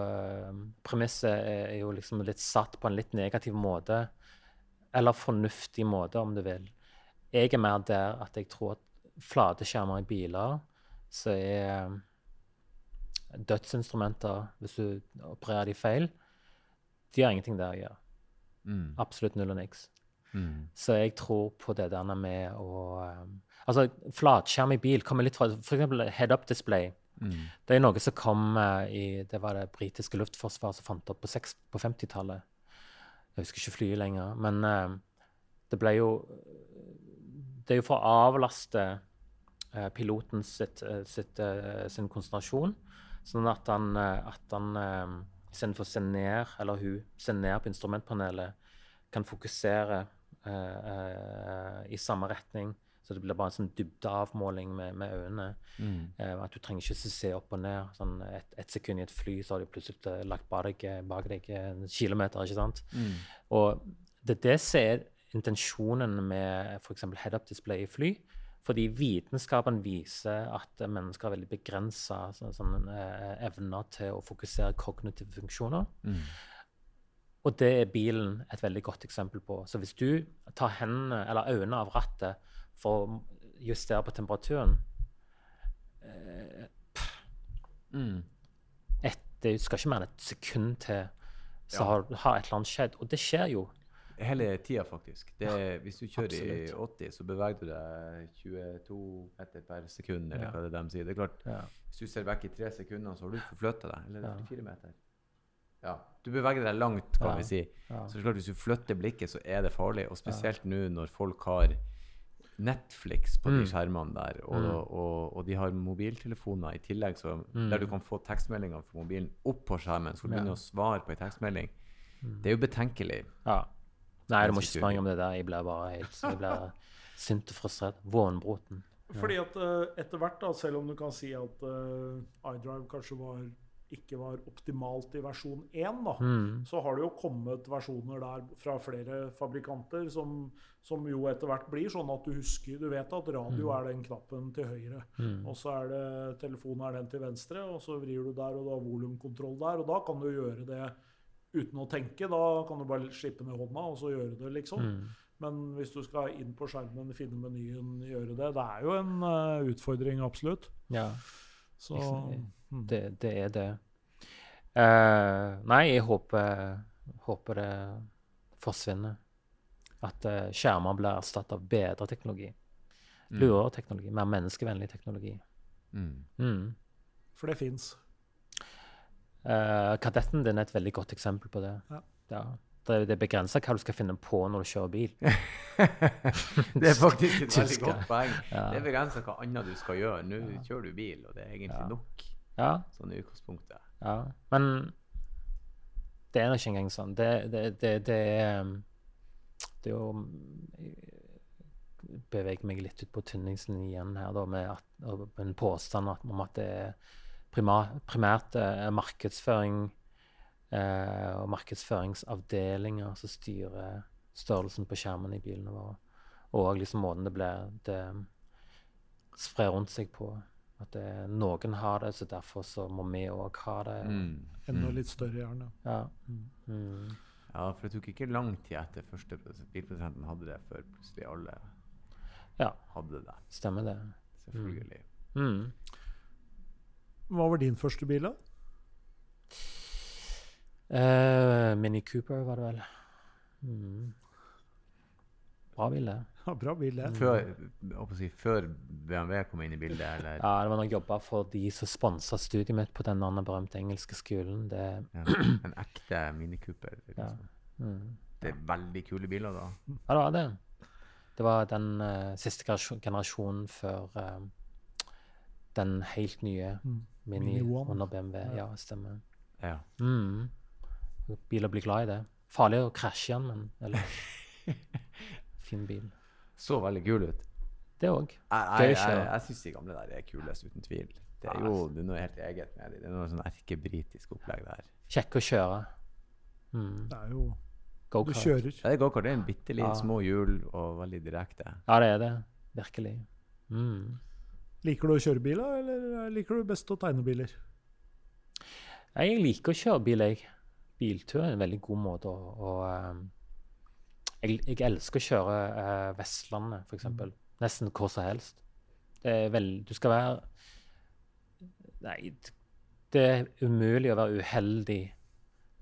um, premisset er, jo liksom litt satt på en litt negativ måte eller fornuftig måte, om du vil. Jeg er mer der at jeg tror at flateskjermer i biler så er um, dødsinstrumenter, hvis du opererer de feil, de har ingenting der å gjøre. Mm. Absolutt null og niks. Mm. Så jeg tror på det der med å um, Altså, flatskjerm i bil kommer litt fra f.eks. head-up display. Mm. Det er noe som kom uh, i Det var det britiske luftforsvaret som fant opp på, på 50-tallet. Jeg husker ikke flyet lenger. Men uh, det ble jo Det er jo for å avlaste uh, piloten sitt, uh, sitt, sin konsentrasjon, sånn at han, at han istedenfor å se ned, eller hun se ned på instrumentpanelet, kan fokusere i samme retning så det blir bare en sånn dybdeavmåling med, med øynene. Mm. Eh, at du trenger ikke se opp og ned. Sånn et, et, sekund i et fly, så har du plutselig lagt bak deg, bak deg en kilometer. ikke sant? Mm. Og det det er intensjonen med f.eks. head-up display i fly. Fordi vitenskapen viser at mennesker har veldig begrensa så, sånn, eh, evner til å fokusere kognitive funksjoner. Mm. Og det er bilen et veldig godt eksempel på. Så hvis du tar hendene eller øynene av rattet for å justere på temperaturen eh, mm. et, Det skal ikke mer enn et sekund til, så ja. har, har, et eller annet skjedd. Og det skjer jo. Hele tida, faktisk. Det, hvis du kjører i 80, så beveger du deg 22 meter per sekund. eller ja. hva det de sier. Det er klart, ja. Hvis du ser vekk i tre sekunder, så har du forflytta deg. Eller ja. fire meter. Ja, Du beveger deg langt, kan vi si. Så det er klart, hvis du flytter blikket, så er det farlig. Og spesielt nå når folk har Netflix på de mm. skjermene der, og, mm. og, og, de har mobiltelefoner i tillegg, så, mm. der du kan få tekstmeldingene fra mobilen opp på skjermen. Så du begynner ja. å svare på en tekstmelding. Mm. Det er jo betenkelig. Ja. Nei, du må ikke snakke om det der. Jeg blir bare helt jeg ble sint og frustrert. Vånbroten. Ja. Fordi at uh, etter hvert, da, selv om du kan si at uh, iDrive kanskje var ikke var optimalt i versjon 1, da, mm. så har det jo kommet versjoner der fra flere fabrikanter som, som, jo etter hvert blir sånn at du husker Du vet at radio mm. er den knappen til høyre, mm. og så er det telefonen er den til venstre, og så vrir du der, og du har volumkontroll der, og da kan du gjøre det uten å tenke. Da kan du bare slippe ned hånda, og så gjøre det, liksom. Mm. Men hvis du skal inn på skjermen, finne menyen, gjøre det Det er jo en uh, utfordring, absolutt. Ja, Så liksom. Det, det er det. Uh, nei, jeg håper, håper det forsvinner. At uh, skjermer blir erstattet av bedre teknologi. Mm. Lurere teknologi. Mer menneskevennlig teknologi. Mm. Mm. For det fins. Uh, kadetten din er et veldig godt eksempel på det. Ja. Ja. Det, det er begrensa hva du skal finne på når du kjører bil. (laughs) det er faktisk et (laughs) veldig godt poeng. Ja. Det er begrensa hva annet du skal gjøre. Nå kjører du bil, og det er egentlig nok Ja, sånn i utgangspunktet. ja. Men det er nå ikke engang sånn. Det, det, det, det er um, Det er jo beveger meg litt ut på tynningslinjen igjen her, da, med at, en påstand om at det er primært er markedsføring eh, og markedsføringsavdelinger som styrer størrelsen på skjermen i bilene våre. Og liksom måten det blir det sprer rundt seg på. At det, noen har det, så derfor så må vi òg ha det. Mm. Enda Mm. litt større, gjerne. Ja. Mm. Ja, for det tok ikke lang tid etter første bilprosenten bilprodusenten hadde det, før plutselig alle ja, hadde det. stemmer det. Selvfølgelig. Mm. Hva var din første bil, da? Uh, Mini Cooper var det vel. Mm. Bra bilde. (laughs) Ja, bra bilde. Før, på å si, før BMW kom inn i bildet, eller Ja, det var når jobber jobba for de som sponsa studiet mitt på den andre berømte engelske skolen. Det, (clears throat) ja, en ekte Mini Cooper. Ja. Liksom. mm. Det er veldig kule biler, da. Ja, det var det. Det var den uh, siste generasjonen før uh, den helt nye Mm. Mini, Mini One. under BMW. Ja. Ja, stemmer. Ja. Mm. Biler blir glad i det. Farlig å krasje igjen, men ellers (laughs) fin bil. Så veldig kul ut. Det òg. Jeg, jeg, jeg, jeg syns de gamle der er kulest, uten tvil. Det er jo det er noe helt eget med dem. Det er noe sånn erkebritisk opplegg der. Kjekke å kjøre. Mm. Det er jo Du kjører. Ja, det er gokart. Det er en bitte liten Ja. små hjul og veldig direkte. Ja, det er det. Virkelig. Mm. Liker du å kjøre biler, eller liker du best å tegne biler? Jeg liker å kjøre bil, jeg. Biltur er en veldig god måte å, å ehm, jeg, jeg elsker å kjøre eh, Vestlandet, f.eks. Mm. Nesten hvor som helst. Det er vel Du skal være Nei, det er umulig å være uheldig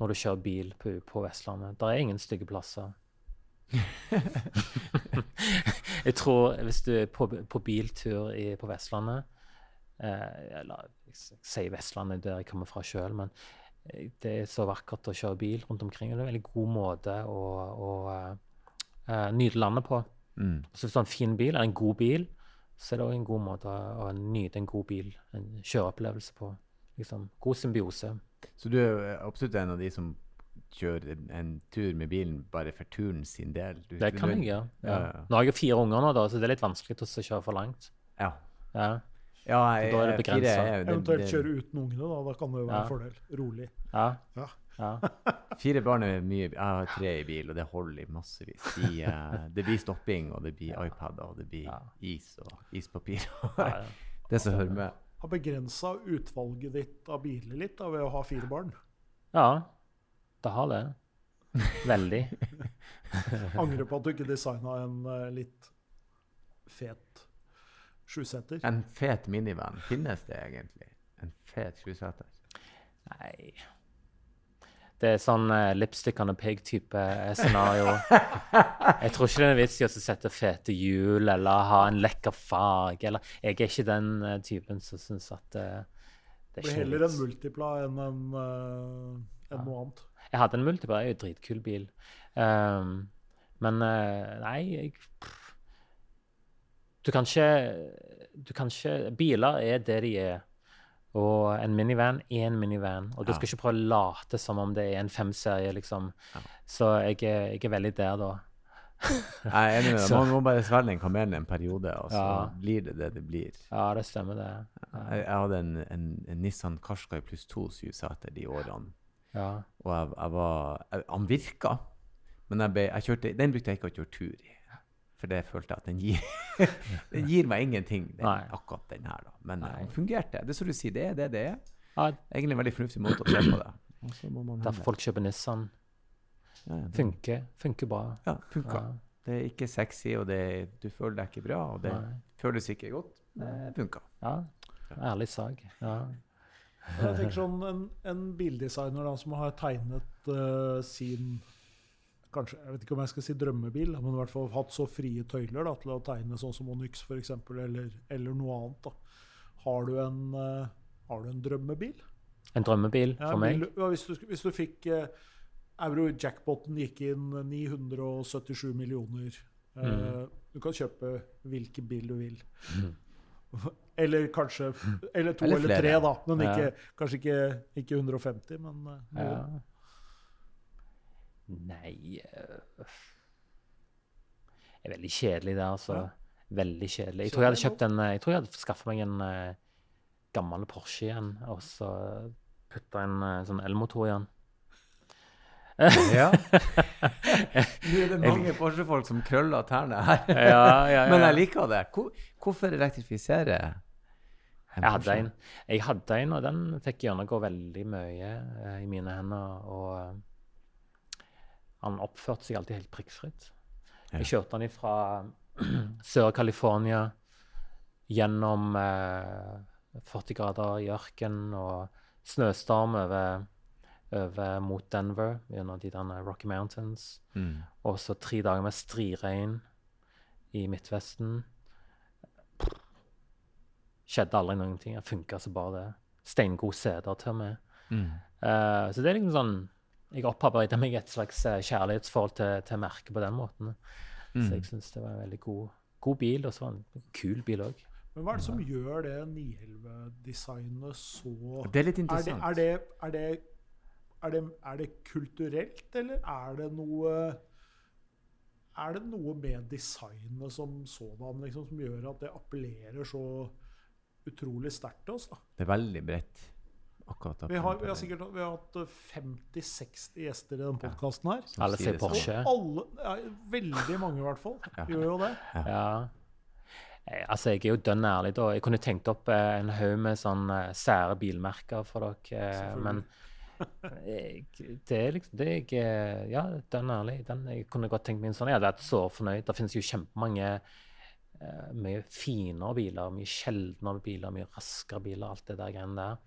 når du kjører bil på, på Vestlandet. Det er ingen stygge plasser. (laughs) jeg tror hvis du er på, på biltur i, på Vestlandet eh, Eller jeg sier Vestlandet der jeg kommer fra sjøl, men eh, det er så vakkert å kjøre bil rundt omkring. og Det er en veldig god måte å, å eh, eh, nyte landet på. Mm. Så hvis du har en fin bil, eller en god bil, så er det òg en god måte å, å nyte en god bil, en kjøreopplevelse på. Liksom, god symbiose. Så du er absolutt en av de som kjører en, tur med bilen bare for turen sin del? Du, Det kan du- jeg gjøre. Ja. Ja, ja. Nå har jeg fire unger nå, da, så det er litt vanskelig å kjøre for langt. Ja. Ja, ja jeg, Da er det begrensa. Eventuelt kjøre uten ungene, da. Da kan det jo være Ja. en fordel. Rolig. ja, Ja. ja. (laughs) Fire barn er mye Jeg har tre i bil, og det holder i massevis. De, uh, det blir stopping, og det blir iPader, og det blir Ja. is og ispapir. ja, ja. (laughs) det som hører med. Har begrensa utvalget ditt av biler litt da, ved å ha fire barn. ja det har det. Veldig. (laughs) Angrer på at du ikke designa en eh, litt fet sjuseter. En fet minivan, finnes det egentlig? En fet sjuseter? Nei Det er sånn uh, lipstick on a pig-type eh, scenario. (laughs) Jeg tror ikke det er vits i å sette fete hjul eller ha en lekker farge. Eller, jeg er ikke den uh, typen som syns at uh, det er blir heller en multipla enn en, uh, en ja. noe annet. Jeg hadde en multipla, det er jo en dritkul bil. Um, men eh, nei, jeg. Du kan ikke Du kan ikke Biler er det de er. Og en minivan er en minivan. Og du Ja. skal ikke prøve å late som om det er en femserie, liksom. Ja. Så jeg er, jeg er veldig der, da. (laughs) Jeg er enig med deg. (laughs) Man må bare svelge den kamelen en periode, og så Ja. blir det det det blir. Ja, det stemmer, det. Jeg, jeg hadde en, en, en Nissan Qashqai pluss to syvseter de årene. Ja. Og jeg, jeg var Han virka, men ble, kjørte, den brukte jeg ikke å kjøre tur i. For det følte jeg at den gir (laughs) Den gir meg ingenting, den, akkurat den her. da. Men Nei. eh, den fungerte. Det er som du sier, det er det det er. ja Egentlig en veldig fornuftig måte å se på det. Derfor folk kjøper Nissan. ja, ja, Funker. Funker bra. Ja, funker. Ja. Det er ikke sexy, og det, du føler deg ikke bra, og det Nei. føles ikke godt. Det funka. Ja. Ærlig sak. Ja. Jeg tenker sånn, En, en bildesigner da, som har tegnet uh, sin kanskje, Jeg vet ikke om jeg skal si drømmebil, men i hvert fall hatt så frie tøyler da, til å tegne sånn som Onyx f.eks., eller, eller noe annet. da. Har du en, uh, har du en drømmebil? En drømmebil Ja, for meg. Bil, ja, hvis, du, hvis du fikk uh, Euro-jackpoten gikk inn 977 millioner. Uh, Mm. Du kan kjøpe hvilken bil du vil. (laughs) Eller kanskje Eller to Eller eller, tre, da. Men Ja. ikke, kanskje ikke, ikke 150, men eh, Ja. Nei øh, Det er veldig kjedelig, det, altså. Ja. Veldig kjedelig. Jeg tror jeg hadde kjøpt en Jeg tror jeg hadde skaffa meg en uh, gammel Porsche igjen, og så putta en uh, sånn elmotor i den. Ja. (laughs) Nå er det mange Porsche-folk som krøller tærne her. Ja, ja, ja. (laughs) Men jeg liker det. Hvor, hvorfor elektrifisere Jeg hadde en, jeg hadde en, og den fikk gjennomgå veldig mye uh, i mine hender. Og eh, han oppførte seg alltid helt prikkfritt. Jeg kjørte han fra (clears throat) Sør-California gjennom eh, 40 grader i ørken og snøstorm over, over mot Denver gjennom de der Rocky Mountains. Mm. Og så tre dager med striregn i Midtvesten. Skjedde aldri noen ting. Det funka så bare det. Steingod sæder til og med. Mm. Eh, så det er liksom sånn Jeg opparbeida meg et slags eh, kjærlighetsforhold til, til merket på den måten. Mm. Så jeg syns det var en veldig god, god bil, og så var det en kul bil òg. Men hva er det som gjør det 911-designet så Det er litt er det, interessant. er, det, er, det, er, det, er det kulturelt, eller er det noe Er det noe med designet som sådan liksom, som gjør at det appellerer så utrolig sterkt til oss? da? Det er veldig bredt. Akkurat Vi har, vi har sikkert vi har hatt 50-60 gjester i denne podkasten her. Som Alle ser. Porsche. Alle, ja, veldig mange, i hvert fall, Ja. gjør jo det. Ja. Eh, Altså, jeg er jo dønn ærlig, da. Jeg kunne tenkt opp eh, en haug med sånn eh, sære bilmerker for dere, eh, men jeg, det er liksom det jeg eh, Ja, dønn ærlig. Den, jeg kunne godt tenkt meg en sånn. Jeg hadde vært så fornøyd. Det finnes jo kjempemange eh, mye finere biler, mye sjeldnere biler, mye raskere biler, alt det der greiene der.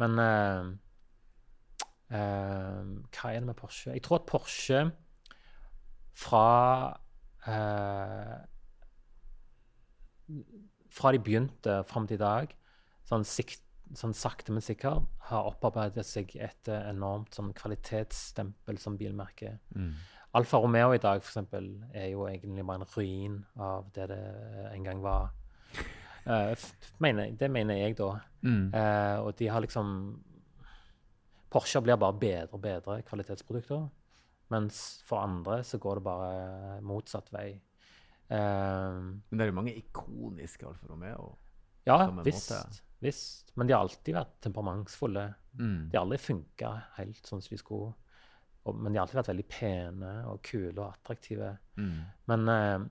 Men uh, uh, hva er det med Porsche? Jeg tror at Porsche fra uh, Fra de begynte fram til i dag, sånn, sikt, sånn sakte, men sikkert, har opparbeidet seg et enormt sånn kvalitetsstempel som bilmerke. Mm. Alfa Romeo i dag for eksempel, er jo egentlig bare en ruin av det det en gang var. Eh, mener, det mener jeg, da. Mm. Uh, og de har liksom Porsche blir bare bedre og bedre kvalitetsprodukter. Mens for andre så går det bare motsatt vei. Uh, Men det er jo mange ikoniske Alfa Romeo. ja, visst, visst. Men de har alltid vært temperamentsfulle. Mm. De har aldri funka helt sånn som de skulle. Og, men de har alltid vært veldig pene og kule og attraktive. Mm. Men eh,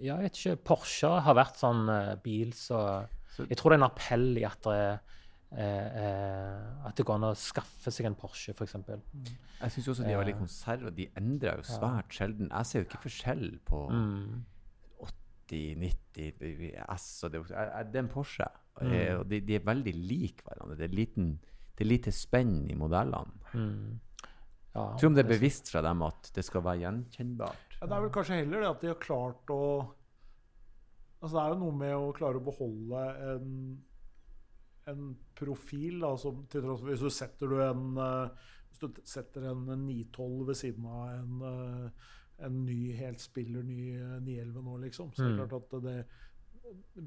ja, jeg vet ikke. Porsche har vært sånn uh, bil så Så- Jeg tror det er en appell i at det, uh, eh, eh, at det går an å skaffe seg en Porsche, f.eks. Jeg syns også de er veldig konserve. De endrer jo svært sjelden. Jeg ser jo ikke forskjell på Mm. 80, 90, S og det, det er en Porsche. Mm. Og de, de er veldig like hverandre. Det er, liten, det er lite spenn i modellene. Mm. Ja, tror om det er bevisst fra dem at det skal være gjenkjennbart. Ja, det er vel kanskje heller det at de har klart å Altså Det er jo noe med å klare å beholde en, en profil. Som, til tross for Hvis du setter du en eh, Hvis du setter en 912 ved siden av en, eh, en ny, helt spiller ny eh, 911 nå, liksom, så er det Mm. klart at det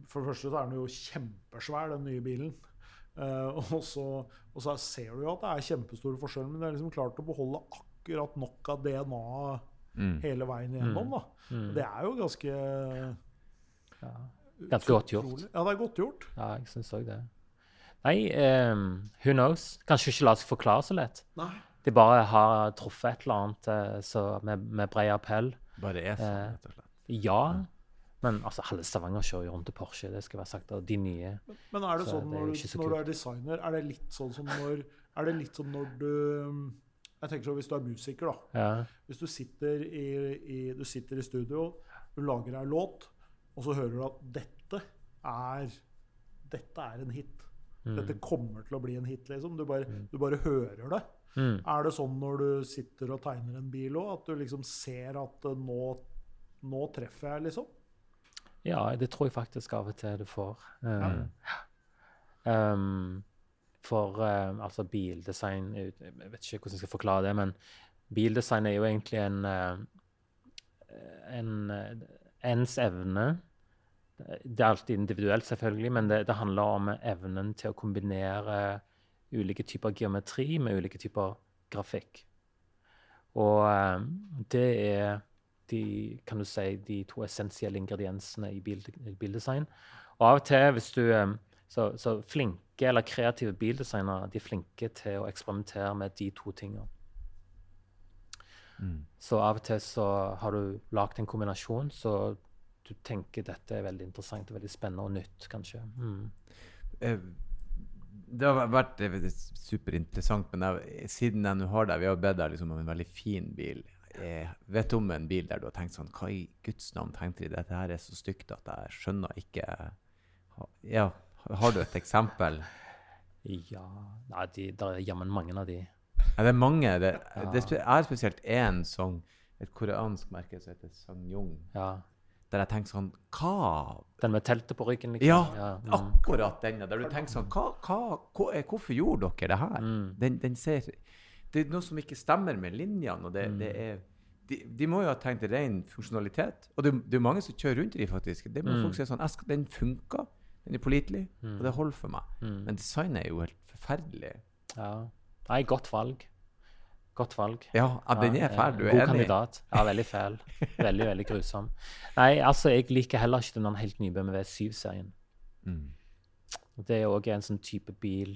For det første så er den jo kjempesvær, den nye bilen. Eh, og, så, og så ser du jo at det er kjempestore forskjeller, men det er liksom klart å beholde akkurat nok av DNA Mm. hele veien igjennom. da. Mm. Det er jo ganske Ja. Ganske godt gjort. Ja, det er godt gjort. ja, jeg syns òg det. Nei, um, who knows? Kanskje ikke la seg forklare så lett. Nei. De bare har truffet et eller annet eh, så med, med bred appell. Bare er sånn, Eh, rett og slett. Ja, men altså, halve Stavanger kjører jo rundt i Porsche. det skal være sagt, og De nye Men er det Så sånn det er når, så du, når du er designer, er det litt sånn som når Er det litt som når du jeg tenker så Hvis du er musiker, da. Ja. Hvis du sitter i, i, du sitter i studio, du lager ei låt, og så hører du at dette er, dette er en hit. Dette kommer til å bli en hit, liksom. Du bare, du bare hører det. Mm. Er det sånn når du sitter og tegner en bil òg, at du liksom ser at eh, nå, nå treffer jeg, liksom? Ja, det tror jeg faktisk av og til du får. Ja. Um, um, for uh, altså bildesign Jeg vet ikke hvordan jeg skal forklare det, men bildesign er jo egentlig en uh, en uh, ens evne Det er alltid individuelt, selvfølgelig, men det, det handler om evnen til å kombinere ulike typer geometri med ulike typer grafikk. Og det er de, kan du si, de to essensielle ingrediensene i bil, bildesign. Og av og til, hvis du så, så flinke eller kreative bildesignere de er flinke til å eksperimentere med de to tingene. Mm. Så av og til så har du lagd en kombinasjon, så du tenker dette er veldig interessant og veldig spennende og nytt, kanskje. Mm. Eh, Det har vært eh, superinteressant, men jeg, siden jeg nå har deg, vi har bedt deg liksom om en veldig fin bil. Jeg vet om en bil der du har tenkt sånn Hva i Guds navn tenkte de? Dette her er så stygt at jeg skjønner ikke Ja, har du et eksempel? Ja Nei, de, det er jammen mange av de. Ja, det er mange. Det, Ja. det er spesielt én sang, et koreansk merke som heter Sangyong, Ja. der jeg tenker sånn Hva Den med teltet på ryggen, liksom. Ja, mm. akkurat den. Der du tenker sånn hva, hva, hva, Hvorfor gjorde dere det her? Mm. Den, den ser Det er noe som ikke stemmer med linjene. og det, Mm. det er de, de må jo ha tenkt ren funksjonalitet. Og det, det er mange som kjører rundt i de, faktisk. Det må Mm. folk si sånn Den funka, den er pålitelig, og det holder for meg. Mm. Men designet er jo helt forferdelig. Ja. Nei, godt valg. Godt valg. Ja, den er fæl. Du er God enig? kandidat. Ja, veldig fæl. (laughs) Veldig, veldig grusom. Nei, altså, jeg liker heller ikke den helt nye BMW 7-serien. Mm. Det er òg en sånn type bil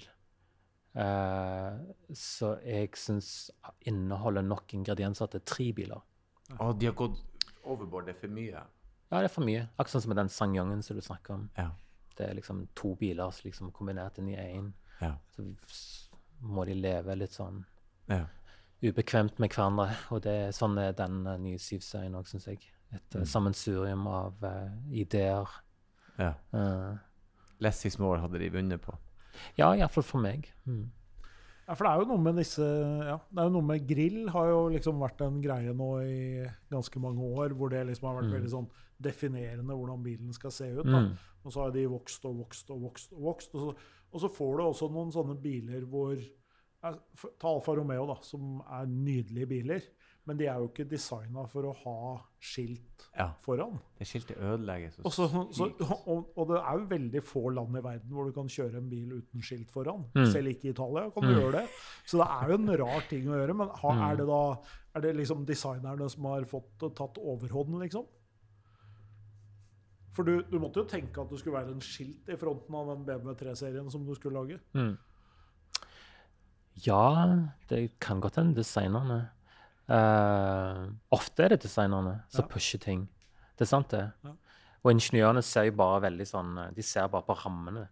uh, så jeg syns inneholder nok ingredienser til tre biler. Og de har gått overbord. Det er for mye. Ja, det er for mye. Akkurat sånn som med den Sangyongen som du snakker om. Ja. Det er liksom to biler som liksom kombinert inn i én. Ja. Så må de leve litt sånn ja. ubekvemt med hverandre. Og det er sånn er den eh, nye Syv-serien òg, syns jeg. Et Mm. uh, sammensurium av uh, ideer. ja. Uh, Less is more hadde de vunnet på. ja, iallfall for meg. Mm. Ja, for det er jo noe med disse ja, Det er jo noe med grill har jo liksom vært en greie nå i ganske mange år, hvor det liksom har vært Mm. veldig sånn definerende hvordan bilen skal se ut. Mm. Og så har de vokst og vokst og vokst. Og vokst, og så, og så får du også noen sånne biler hvor Ta Alfa Romeo, da, som er nydelige biler. Men de er jo ikke designa for å ha skilt Ja. foran. Det skiltet ødelegges Og, så, så, og, og det er jo veldig få land i verden hvor du kan kjøre en bil uten skilt foran. Mm. Selv ikke i Italia kan du Mm. gjøre det. Så det er jo en rar ting å gjøre. Men har, Mm. er det da er det liksom designerne som har fått tatt overhånden, liksom? For du, du måtte jo tenke at det skulle være en skilt i fronten av den BMW 3-serien som du skulle lage. Mm. Ja, det kan godt hende designerne. uh, ofte er det designerne som Ja. pusher ting. Det er sant, det. Ja. Og ingeniørene ser jo bare veldig sånn eh, De ser bare på rammene.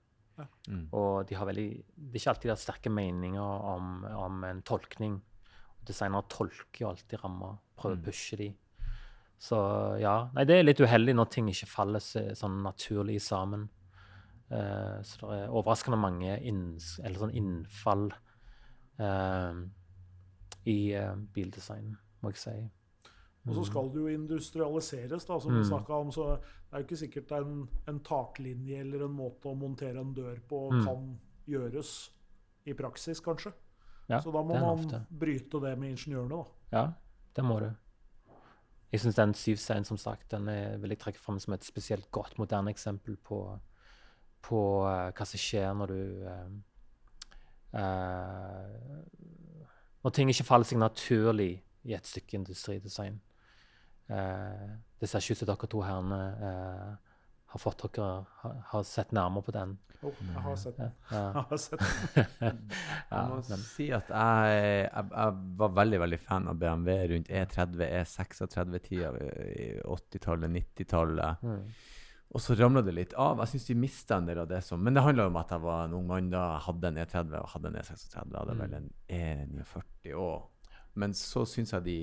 Mm. Og de har veldig Det er ikke alltid de har sterke meninger om, om en tolkning. Designere tolker jo alltid rammer, prøver Mm. å pushe de. Så ja. Nei, det er litt uheldig når ting ikke faller sånn naturlig sammen. Uh, så det er overraskende mange inns, eller sånn innfall uh, i uh, bildesign, må jeg si. Og så skal det jo industrialiseres, da, som vi Mm. snakka om. Så det er jo ikke sikkert en, en taklinje eller en måte å montere en dør på Mm. kan gjøres i praksis, kanskje. Ja, så da må man ofte. bryte det med ingeniørene, da. Ja, det må du. Jeg syns den 7-serien som sagt, den er, vil jeg trekke fram som et spesielt godt, moderne eksempel på, på uh, hva som skjer når du uh, Når ting ikke faller seg naturlig i et stykke industridesign. Det ser ikke ut som dere to herrene har fått dere har, har sett nærmere på den. Oh, (laughs) jeg har sett den. (laughs) Ja. Jeg har sett den. Jeg må ja, si at jeg, jeg, jeg var veldig veldig fan av BMW rundt E E30, E36-tida, 80-tallet, 90-tallet. Mm. Og så ramla det litt av. Jeg syns de mista en del av det som Men det handla om at jeg var en ung mann da. Jeg hadde en E30 og hadde en E36. Jeg hadde vel Mm. en E49 òg. Men så syns jeg de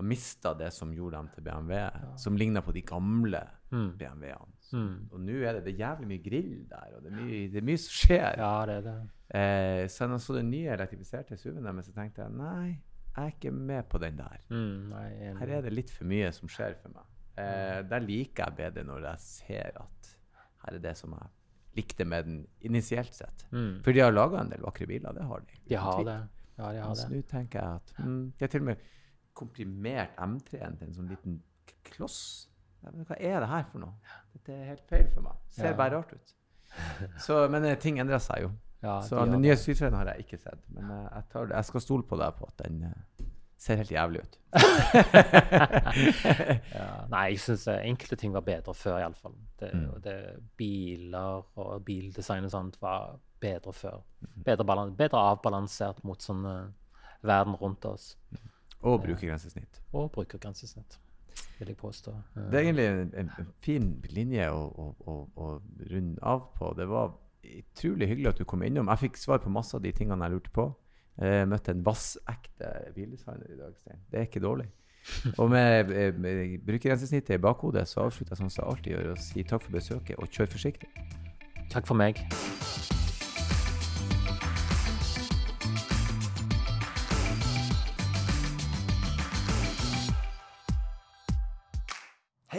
har mista det som gjorde dem til BMW, som ligna på de gamle Mm. BMW-ene. Mm. Og nå er det, det er jævlig mye grill der, og det er mye, det er mye som skjer. Ja, det er det. Eh, så når jeg så den nye elektrifiserte SUV-en deres, så tenkte jeg nei, jeg er ikke med på den der. Mm, nei. Her er det litt for mye som skjer for meg. Eh, der liker jeg bedre når jeg ser at her er det som jeg likte med den initielt sett. Mm. For de har laga en del vakre biler, det har de. De har det. Ja, de har det. nå tenker jeg at mm, det er til og med komprimert M3-en til en sånn liten kloss. Hva er det her for noe? Dette er helt feil for meg. Ser bare rart ut. (laughs) Så, men eh, ting endrer seg jo. Ja, Så de den nye det. Har jeg ikke sett. Men eh, jeg, tar jeg skal stole på deg på at den eh, ser helt jævlig ut. (laughs) ja. Nei, jeg syns enkelte ting var bedre før, iallfall. Det, Mm. det, biler og bildesign og sånt var bedre før. Mm. Bedre, bedre avbalansert mot sånn verden rundt oss. Og brukergrensesnitt. Og brukergrensesnitt, vil jeg påstå. Eh, Det er egentlig en, en, fin linje å, å, å, runde av på. Det var utrolig hyggelig at du kom innom. Jeg fikk svar på masse av de tingene jeg lurte på. Jeg møtte en vassekte bildesigner i dag, Stein. Det er ikke dårlig. Og med, eh, med brukergrensesnittet i bakhodet så avslutter jeg sånn som jeg alltid gjør, og sier takk for besøket, og kjør forsiktig. Takk for meg.